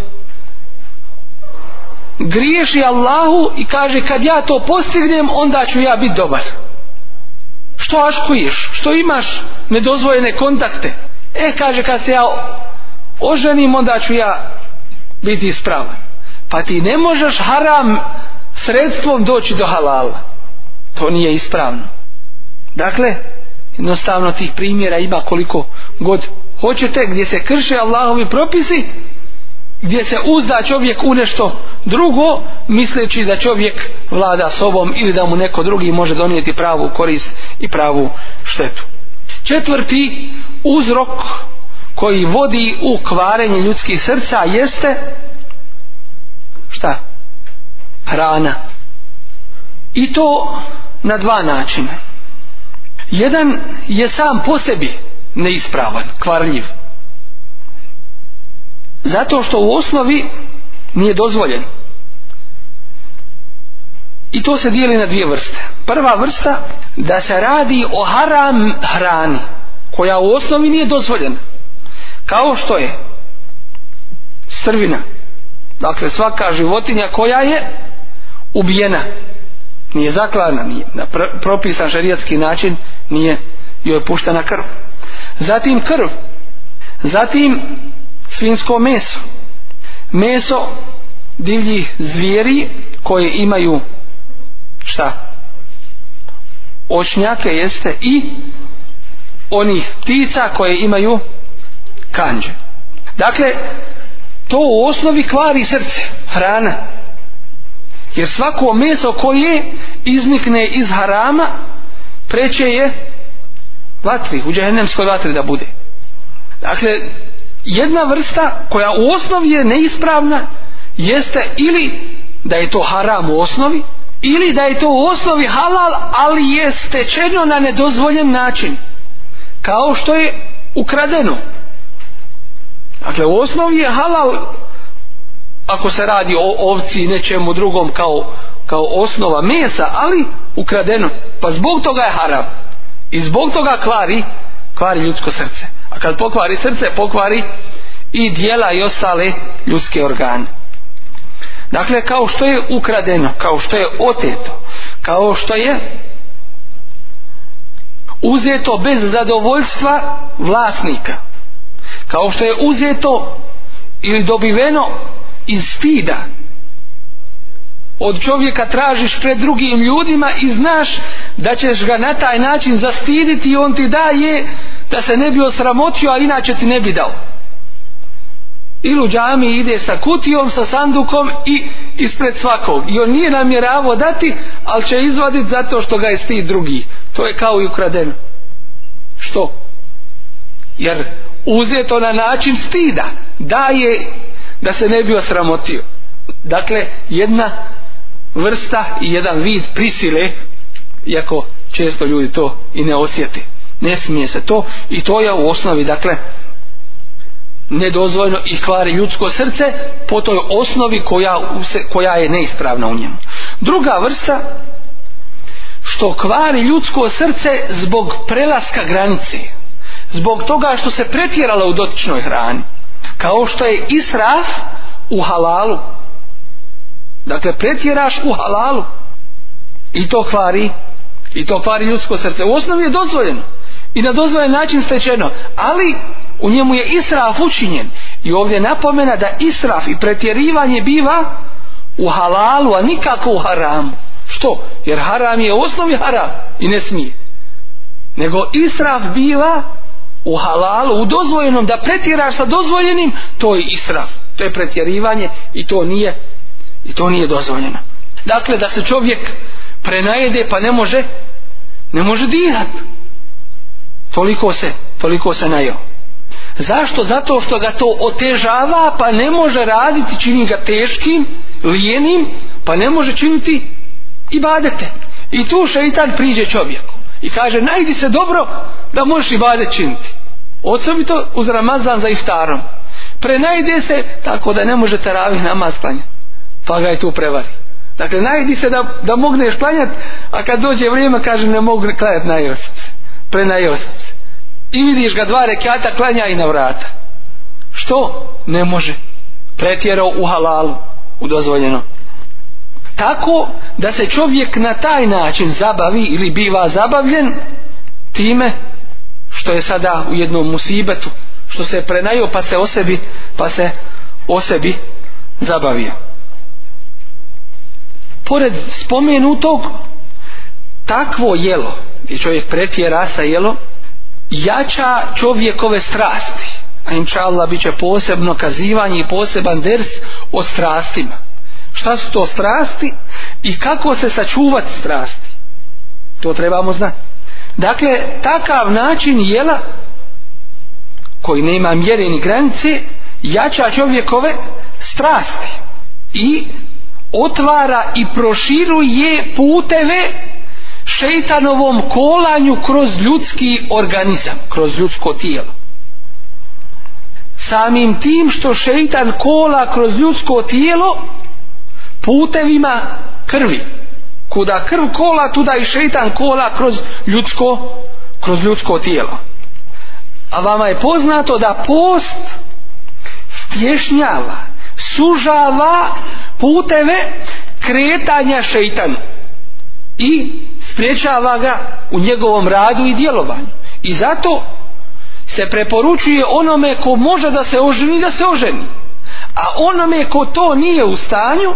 griješi Allahu i kaže kad ja to postignem onda ću ja biti dobar što aškuješ što imaš nedozvojene kontakte e kaže kad se ja oženim onda ću ja biti ispravan pa ti ne možeš haram sredstvom doći do halala to nije ispravno dakle jednostavno tih primjera ima koliko god hoćete gdje se krše Allahovi propisi gdje se uzda čovjek u nešto drugo misleći da čovjek vlada sobom ili da mu neko drugi može donijeti pravu korist i pravu štetu. Četvrti uzrok koji vodi u kvarenje ljudskih srca jeste šta? Hrana. I to na dva načina. Jedan je sam po sebi neispravan, kvarljiv. Zato što u osnovi nije dozvoljen. I to se dijeli na dvije vrste. Prva vrsta da se radi o haram hrani koja u osnovi nije dozvoljena. Kao što je strvina. Dakle svaka životinja koja je ubijena. Nije zaklana, nije na propisan šerijatski način nije joj puštena krv. Zatim krv. Zatim svinsko meso. Meso divljih zvijeri koje imaju šta? Očnjake jeste i onih ptica koje imaju kanđe. Dakle, to u osnovi kvari srce, hrana. Jer svako meso koje iznikne iz harama preće je vatri, u džahennemskoj vatri da bude. Dakle, jedna vrsta koja u osnovi je neispravna jeste ili da je to haram u osnovi ili da je to u osnovi halal ali je stečeno na nedozvoljen način kao što je ukradeno dakle u osnovi je halal ako se radi o ovci i nečemu drugom kao, kao osnova mesa ali ukradeno pa zbog toga je haram i zbog toga kvari kvari ljudsko srce a kad pokvari srce, pokvari i dijela i ostale ljudske organe. Dakle, kao što je ukradeno, kao što je oteto, kao što je uzeto bez zadovoljstva vlasnika, kao što je uzeto ili dobiveno iz stida, od čovjeka tražiš pred drugim ljudima i znaš da ćeš ga na taj način zastiditi i on ti daje da se ne bi osramotio, a inače ti ne bi dao. Ili u džami ide sa kutijom, sa sandukom i ispred svakog. I on nije namjeravao dati, ali će izvaditi zato što ga je stid drugi. To je kao i ukradeno. Što? Jer uzeto na način stida. Daje da se ne bi osramotio. Dakle, jedna vrsta i jedan vid prisile, iako često ljudi to i ne osjeti. Ne smije se to i to je u osnovi, dakle, nedozvojno i kvari ljudsko srce po toj osnovi koja, koja je neispravna u njemu. Druga vrsta što kvari ljudsko srce zbog prelaska granice, zbog toga što se pretjerala u dotičnoj hrani, kao što je israf u halalu, Dakle, pretjeraš u halalu. I to kvari. I to kvari ljudsko srce. U osnovi je dozvoljeno. I na dozvoljen način stečeno. Ali u njemu je israf učinjen. I ovdje napomena da israf i pretjerivanje biva u halalu, a nikako u haramu. Što? Jer haram je u osnovi haram i ne smije. Nego israf biva u halalu, u dozvoljenom, da pretjeraš sa dozvoljenim, to je israf. To je pretjerivanje i to nije i to nije dozvoljeno. Dakle, da se čovjek prenajede pa ne može, ne može dihat. Toliko se, toliko se najo. Zašto? Zato što ga to otežava pa ne može raditi, čini ga teškim, lijenim, pa ne može činiti i badete. I tu šeitan priđe čovjeku i kaže najdi se dobro da možeš i bade činiti. Osobito uz Ramazan za iftarom. Prenajde se tako da ne može taravih namaz klanjati pa ga je tu prevari dakle najdi se da, da mogneš klanjati a kad dođe vrijeme kaže ne mogu klanjati na sam se i vidiš ga dva rekata klanja i na vrata što? ne može pretjerao u halalu u dozvoljeno tako da se čovjek na taj način zabavi ili biva zabavljen time što je sada u jednom musibetu što se prenajo pa se pa se o sebi zabavio pored spomenutog takvo jelo gdje čovjek pretjerasa rasa jelo jača čovjekove strasti a inša Allah bit će posebno kazivanje i poseban ders o strastima šta su to strasti i kako se sačuvati strasti to trebamo znati dakle takav način jela koji nema mjere ni granice jača čovjekove strasti i otvara i proširuje puteve šeitanovom kolanju kroz ljudski organizam, kroz ljudsko tijelo. Samim tim što šeitan kola kroz ljudsko tijelo putevima krvi. Kuda krv kola, tuda i šeitan kola kroz ljudsko, kroz ljudsko tijelo. A vama je poznato da post stješnjava, sužava puteve kretanja šeitanu i spriječava ga u njegovom radu i djelovanju. I zato se preporučuje onome ko može da se oženi, da se oženi. A onome ko to nije u stanju,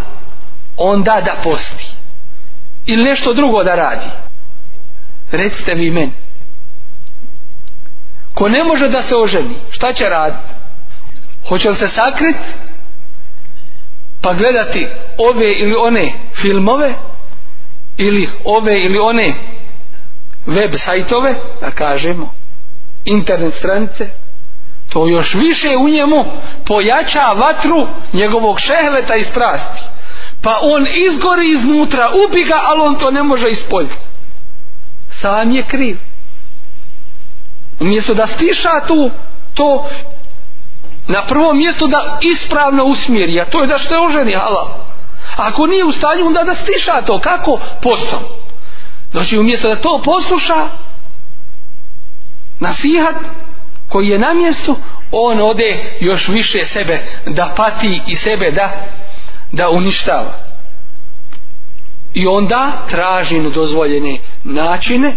onda da posti. Ili nešto drugo da radi. Recite vi meni. Ko ne može da se oženi, šta će raditi? Hoće li se sakriti pa gledati ove ili one filmove ili ove ili one web sajtove da kažemo internet stranice to još više u njemu pojača vatru njegovog šehveta i strasti pa on izgori iznutra ubi ga ali on to ne može ispoljiti sam je kriv umjesto da stiša tu to na prvom mjestu da ispravno usmjeri, a to je da što je oženi halal. Ako nije u stanju, onda da stiša to. Kako? Postom. Znači, umjesto da to posluša, nasihat koji je na mjestu, on ode još više sebe da pati i sebe da, da uništava. I onda traži dozvoljene načine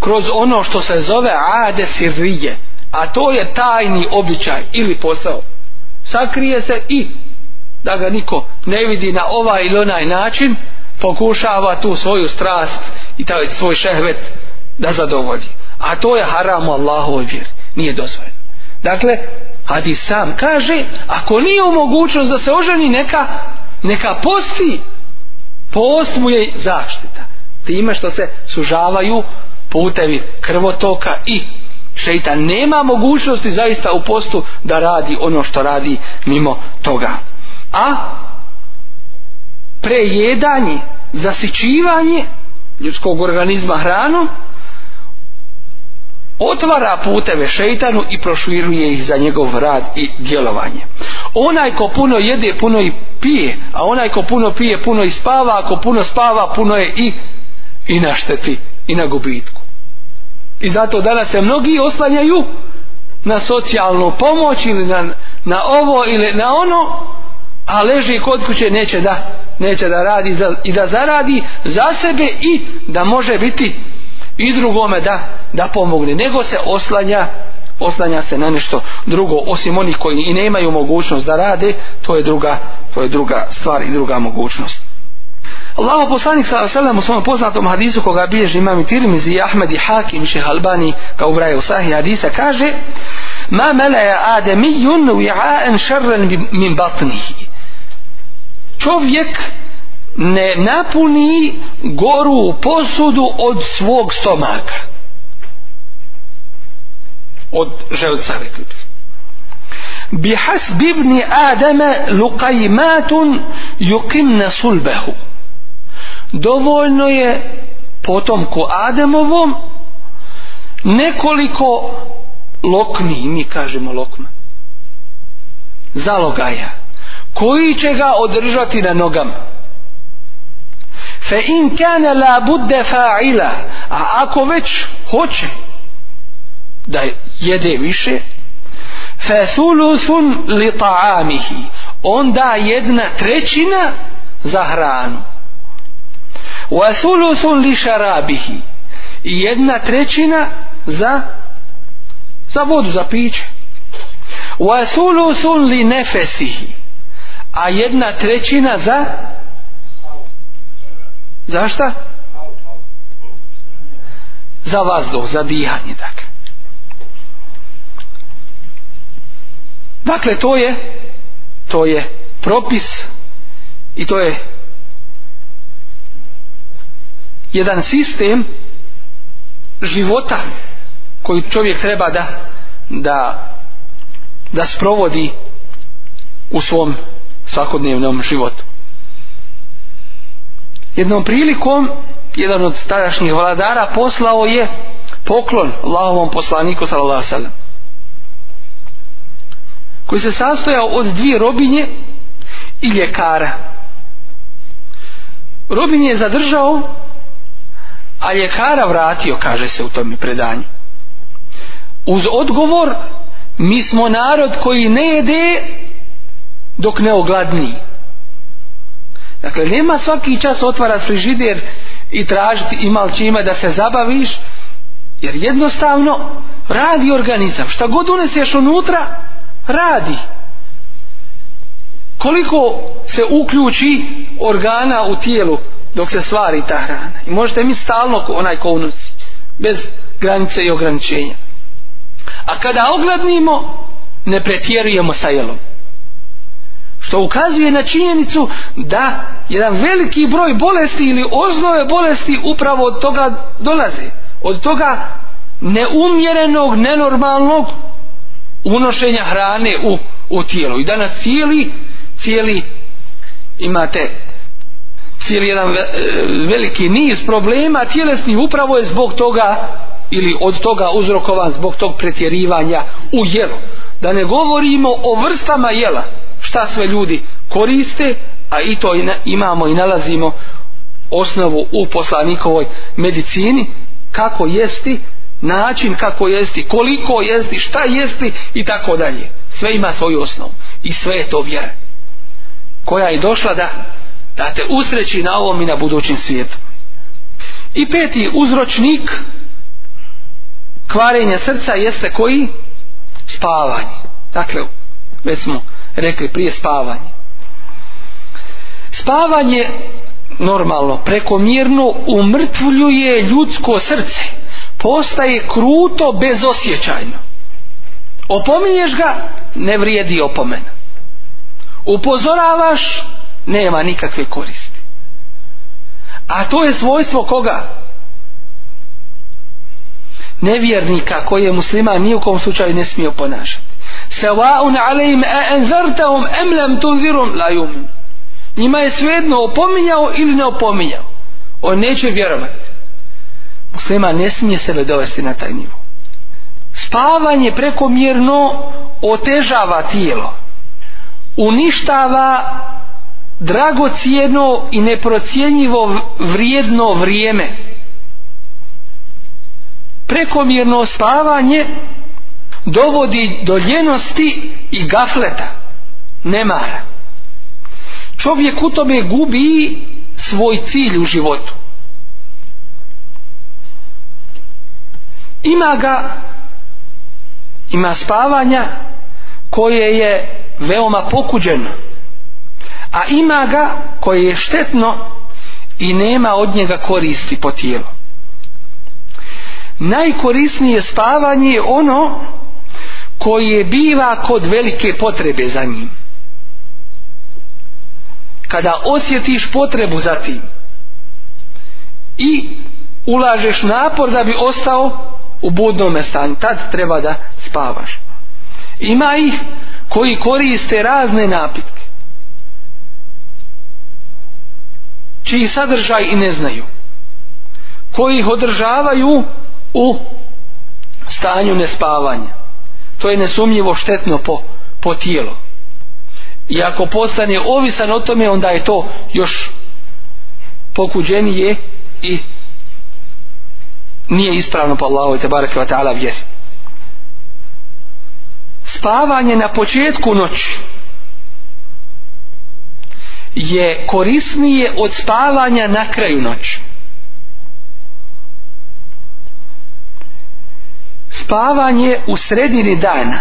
kroz ono što se zove ade sirrije a to je tajni običaj ili posao sakrije se i da ga niko ne vidi na ovaj ili onaj način pokušava tu svoju strast i taj svoj šehvet da zadovolji a to je haram Allahu vjeri nije dozvoljeno dakle hadis sam kaže ako nije u mogućnost da se oženi neka neka posti post mu je zaštita time što se sužavaju putevi krvotoka i šeitan nema mogućnosti zaista u postu da radi ono što radi mimo toga. A prejedanje, zasićivanje ljudskog organizma hranom otvara puteve šeitanu i proširuje ih za njegov rad i djelovanje. Onaj ko puno jede, puno i pije, a onaj ko puno pije, puno i spava, ako puno spava, puno je i, i na šteti i na gubitku. I zato danas se mnogi oslanjaju na socijalnu pomoć ili na, na ovo ili na ono, a leži kod kuće neće da, neće da radi za, i da zaradi za sebe i da može biti i drugome da, da pomogne, nego se oslanja oslanja se na nešto drugo osim onih koji i nemaju mogućnost da rade, to je druga, to je druga stvar i druga mogućnost. Allahu poslanik sa selam u svom poznatom hadisu koga bilježi imam i Tirmizi, Ahmed i Hakim, šeh Albani, kao ubraje u sahih hadisa, kaže Ma meleja ademijun wi'a'en šerren min batnihi. Čovjek ne napuni goru posudu od svog stomaka. Od želca, rekli bi Bihasb ibn Adama luqajmatun yuqimna sulbehu dovoljno je potomku Ademovom nekoliko lokmi, mi kažemo lokma, zalogaja, koji će ga održati na nogama. Fe in kane la fa'ila, a ako već hoće da jede više, fe thulusun li ta'amihi, onda jedna trećina za hranu. وَثُلُثٌ لِشَرَابِهِ I jedna trećina za, za vodu, za piće. وَثُلُثٌ لِنَفَسِهِ A jedna trećina za za šta? Za vazduh, za dijanje, dakle. Dakle, to je to je propis i to je jedan sistem života koji čovjek treba da da, da sprovodi u svom svakodnevnom životu. Jednom prilikom jedan od tadašnjih vladara poslao je poklon lavom poslaniku sallallahu koji se sastojao od dvije robinje i ljekara. Robinje je zadržao a ljekara vratio, kaže se u tome predanju. Uz odgovor, mi smo narod koji ne jede dok ne ogladni. Dakle, nema svaki čas otvara frižider i tražiti ima čime da se zabaviš, jer jednostavno radi organizam. Šta god uneseš unutra, radi. Koliko se uključi organa u tijelu dok se stvari ta hrana. I možete mi stalno onaj ko unosi, bez granice i ograničenja. A kada ogladnimo, ne pretjerujemo sa jelom. Što ukazuje na činjenicu da jedan veliki broj bolesti ili oznove bolesti upravo od toga dolaze. Od toga neumjerenog, nenormalnog unošenja hrane u, u tijelu. I danas cijeli, cijeli imate cijeli jedan e, veliki niz problema tjelesni upravo je zbog toga ili od toga uzrokovan zbog tog pretjerivanja u jelu. Da ne govorimo o vrstama jela, šta sve ljudi koriste, a i to imamo i nalazimo osnovu u poslanikovoj medicini, kako jesti, način kako jesti, koliko jesti, šta jesti i tako dalje. Sve ima svoju osnovu i sve je to vjera koja je došla da da te usreći na ovom i na budućim svijetu. I peti uzročnik kvarenja srca jeste koji? Spavanje. Dakle, već smo rekli prije spavanje. Spavanje normalno, prekomjerno umrtvljuje ljudsko srce. Postaje kruto, bezosjećajno. Opominješ ga, ne vrijedi opomena. Upozoravaš, nema nikakve koristi. A to je svojstvo koga? Nevjernika koji je musliman ni u kom slučaju ne smije ponašati. Sawaun a lam la yumin. Njima je svejedno opominjao ili ne opominjao. On neće vjerovati. Musliman ne smije sebe dovesti na taj nivo. Spavanje prekomjerno otežava tijelo. Uništava dragocjeno i neprocjenjivo vrijedno vrijeme prekomjerno spavanje dovodi do ljenosti i gafleta nemara čovjek u tome gubi svoj cilj u životu ima ga ima spavanja koje je veoma pokuđeno a ima ga koje je štetno i nema od njega koristi po tijelu. Najkorisnije spavanje je ono koje biva kod velike potrebe za njim. Kada osjetiš potrebu za tim i ulažeš napor da bi ostao u budnom stanju, tad treba da spavaš. Ima ih koji koriste razne napitke čiji sadržaj i ne znaju koji ih održavaju u stanju nespavanja to je nesumnjivo štetno po, po tijelo i ako postane ovisan o tome onda je to još pokuđenije i nije ispravno po Allahu te barake taala vjeri spavanje na početku noći je korisnije od spavanja na kraju noći. Spavanje u sredini dana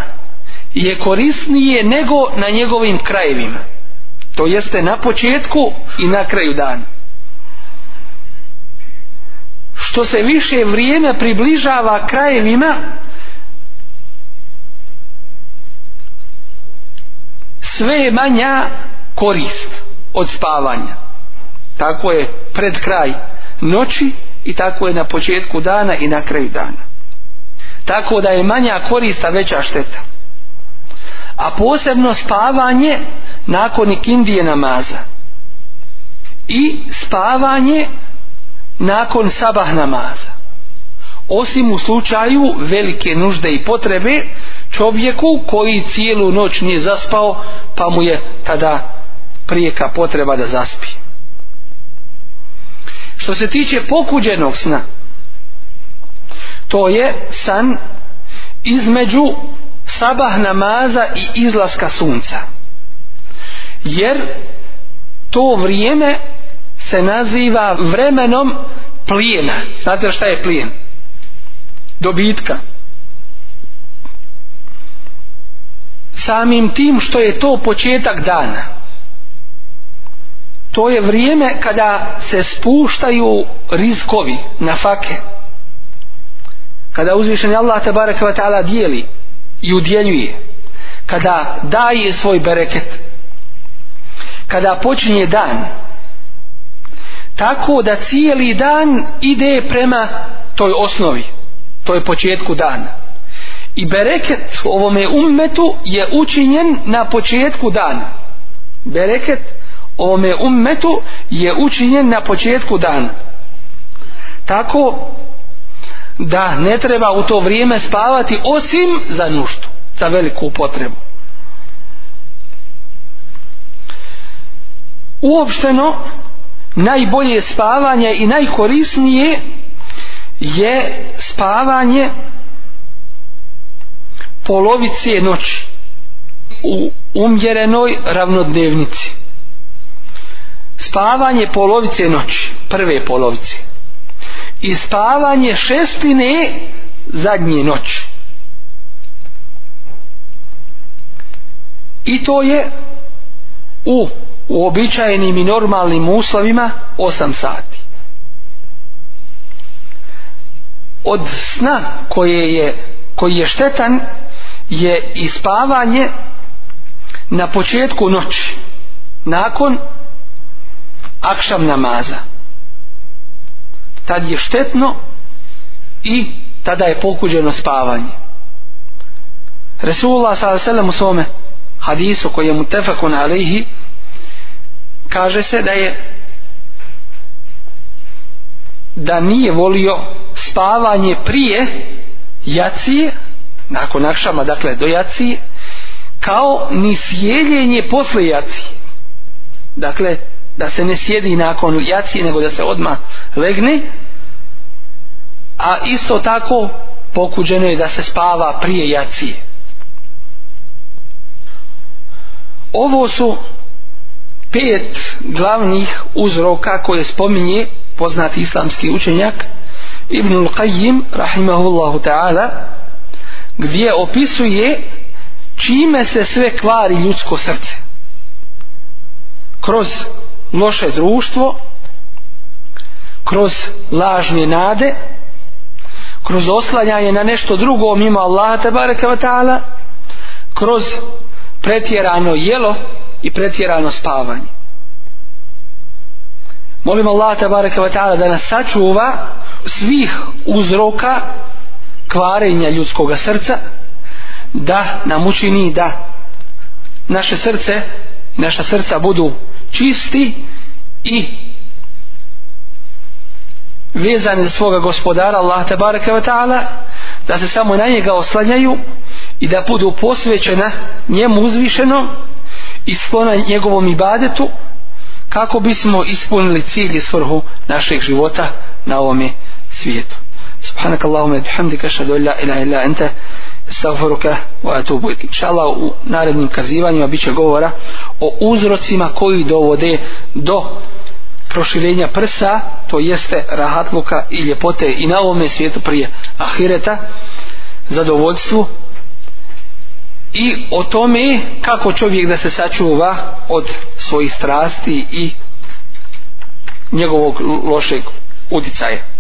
je korisnije nego na njegovim krajevima. To jeste na početku i na kraju dana. Što se više vrijeme približava krajevima, sve je manja korist od spavanja. Tako je pred kraj noći i tako je na početku dana i na kraju dana. Tako da je manja korista veća šteta. A posebno spavanje nakon ikindije namaza. I spavanje nakon sabah namaza. Osim u slučaju velike nužde i potrebe čovjeku koji cijelu noć nije zaspao pa mu je tada prijeka potreba da zaspi. Što se tiče pokuđenog sna, to je san između sabah namaza i izlaska sunca. Jer to vrijeme se naziva vremenom plijena. Znate šta je plijen? Dobitka. Samim tim što je to početak dana to je vrijeme kada se spuštaju rizkovi na fake. Kada uzvišen Allah barek va ta'ala dijeli i udjeljuje. Kada daje svoj bereket. Kada počinje dan. Tako da cijeli dan ide prema toj osnovi. To je početku dana. I bereket ovome ummetu je učinjen na početku dana. Bereket ovome ummetu je učinjen na početku dana tako da ne treba u to vrijeme spavati osim za nuštu za veliku potrebu uopšteno najbolje spavanje i najkorisnije je spavanje polovice noći u umjerenoj ravnodnevnici spavanje polovice noći, prve polovice i spavanje šestine zadnje noći. I to je u uobičajenim i normalnim uslovima osam sati. Od sna koje je, koji je štetan je i spavanje na početku noći, nakon akšam namaza tad je štetno i tada je pokuđeno spavanje Resulullah s.a.v. u svome hadisu koji je mu alihi kaže se da je da nije volio spavanje prije jacije nakon akšama dakle do jacije kao ni sjeljenje posle jacije dakle da se ne sjedi nakon jaci nego da se odmah legne a isto tako pokuđeno je da se spava prije jacije ovo su pet glavnih uzroka koje spominje poznati islamski učenjak Ibnul Qayyim rahimahullahu ta'ala gdje opisuje čime se sve kvari ljudsko srce kroz loše društvo kroz lažne nade kroz oslanjanje na nešto drugo mimo Allaha tabaraka wa ta'ala kroz pretjerano jelo i pretjerano spavanje molim Allaha tabaraka wa ta'ala da nas sačuva svih uzroka kvarenja ljudskoga srca da nam učini da naše srce naša srca budu čisti i vezani za svoga gospodara Allah bareke ve ta'ala da se samo na njega oslanjaju i da budu posvećena njemu uzvišeno i sklona njegovom ibadetu kako bismo ispunili cilj i svrhu našeg života na ovome svijetu. Subhanakallahumma bihamdika ashhadu an la ilaha illa anta atubu Inšala u narednim kazivanjima bit će govora o uzrocima koji dovode do proširenja prsa, to jeste rahatluka i ljepote i na ovome svijetu prije ahireta, zadovoljstvu i o tome kako čovjek da se sačuva od svojih strasti i njegovog lošeg uticaja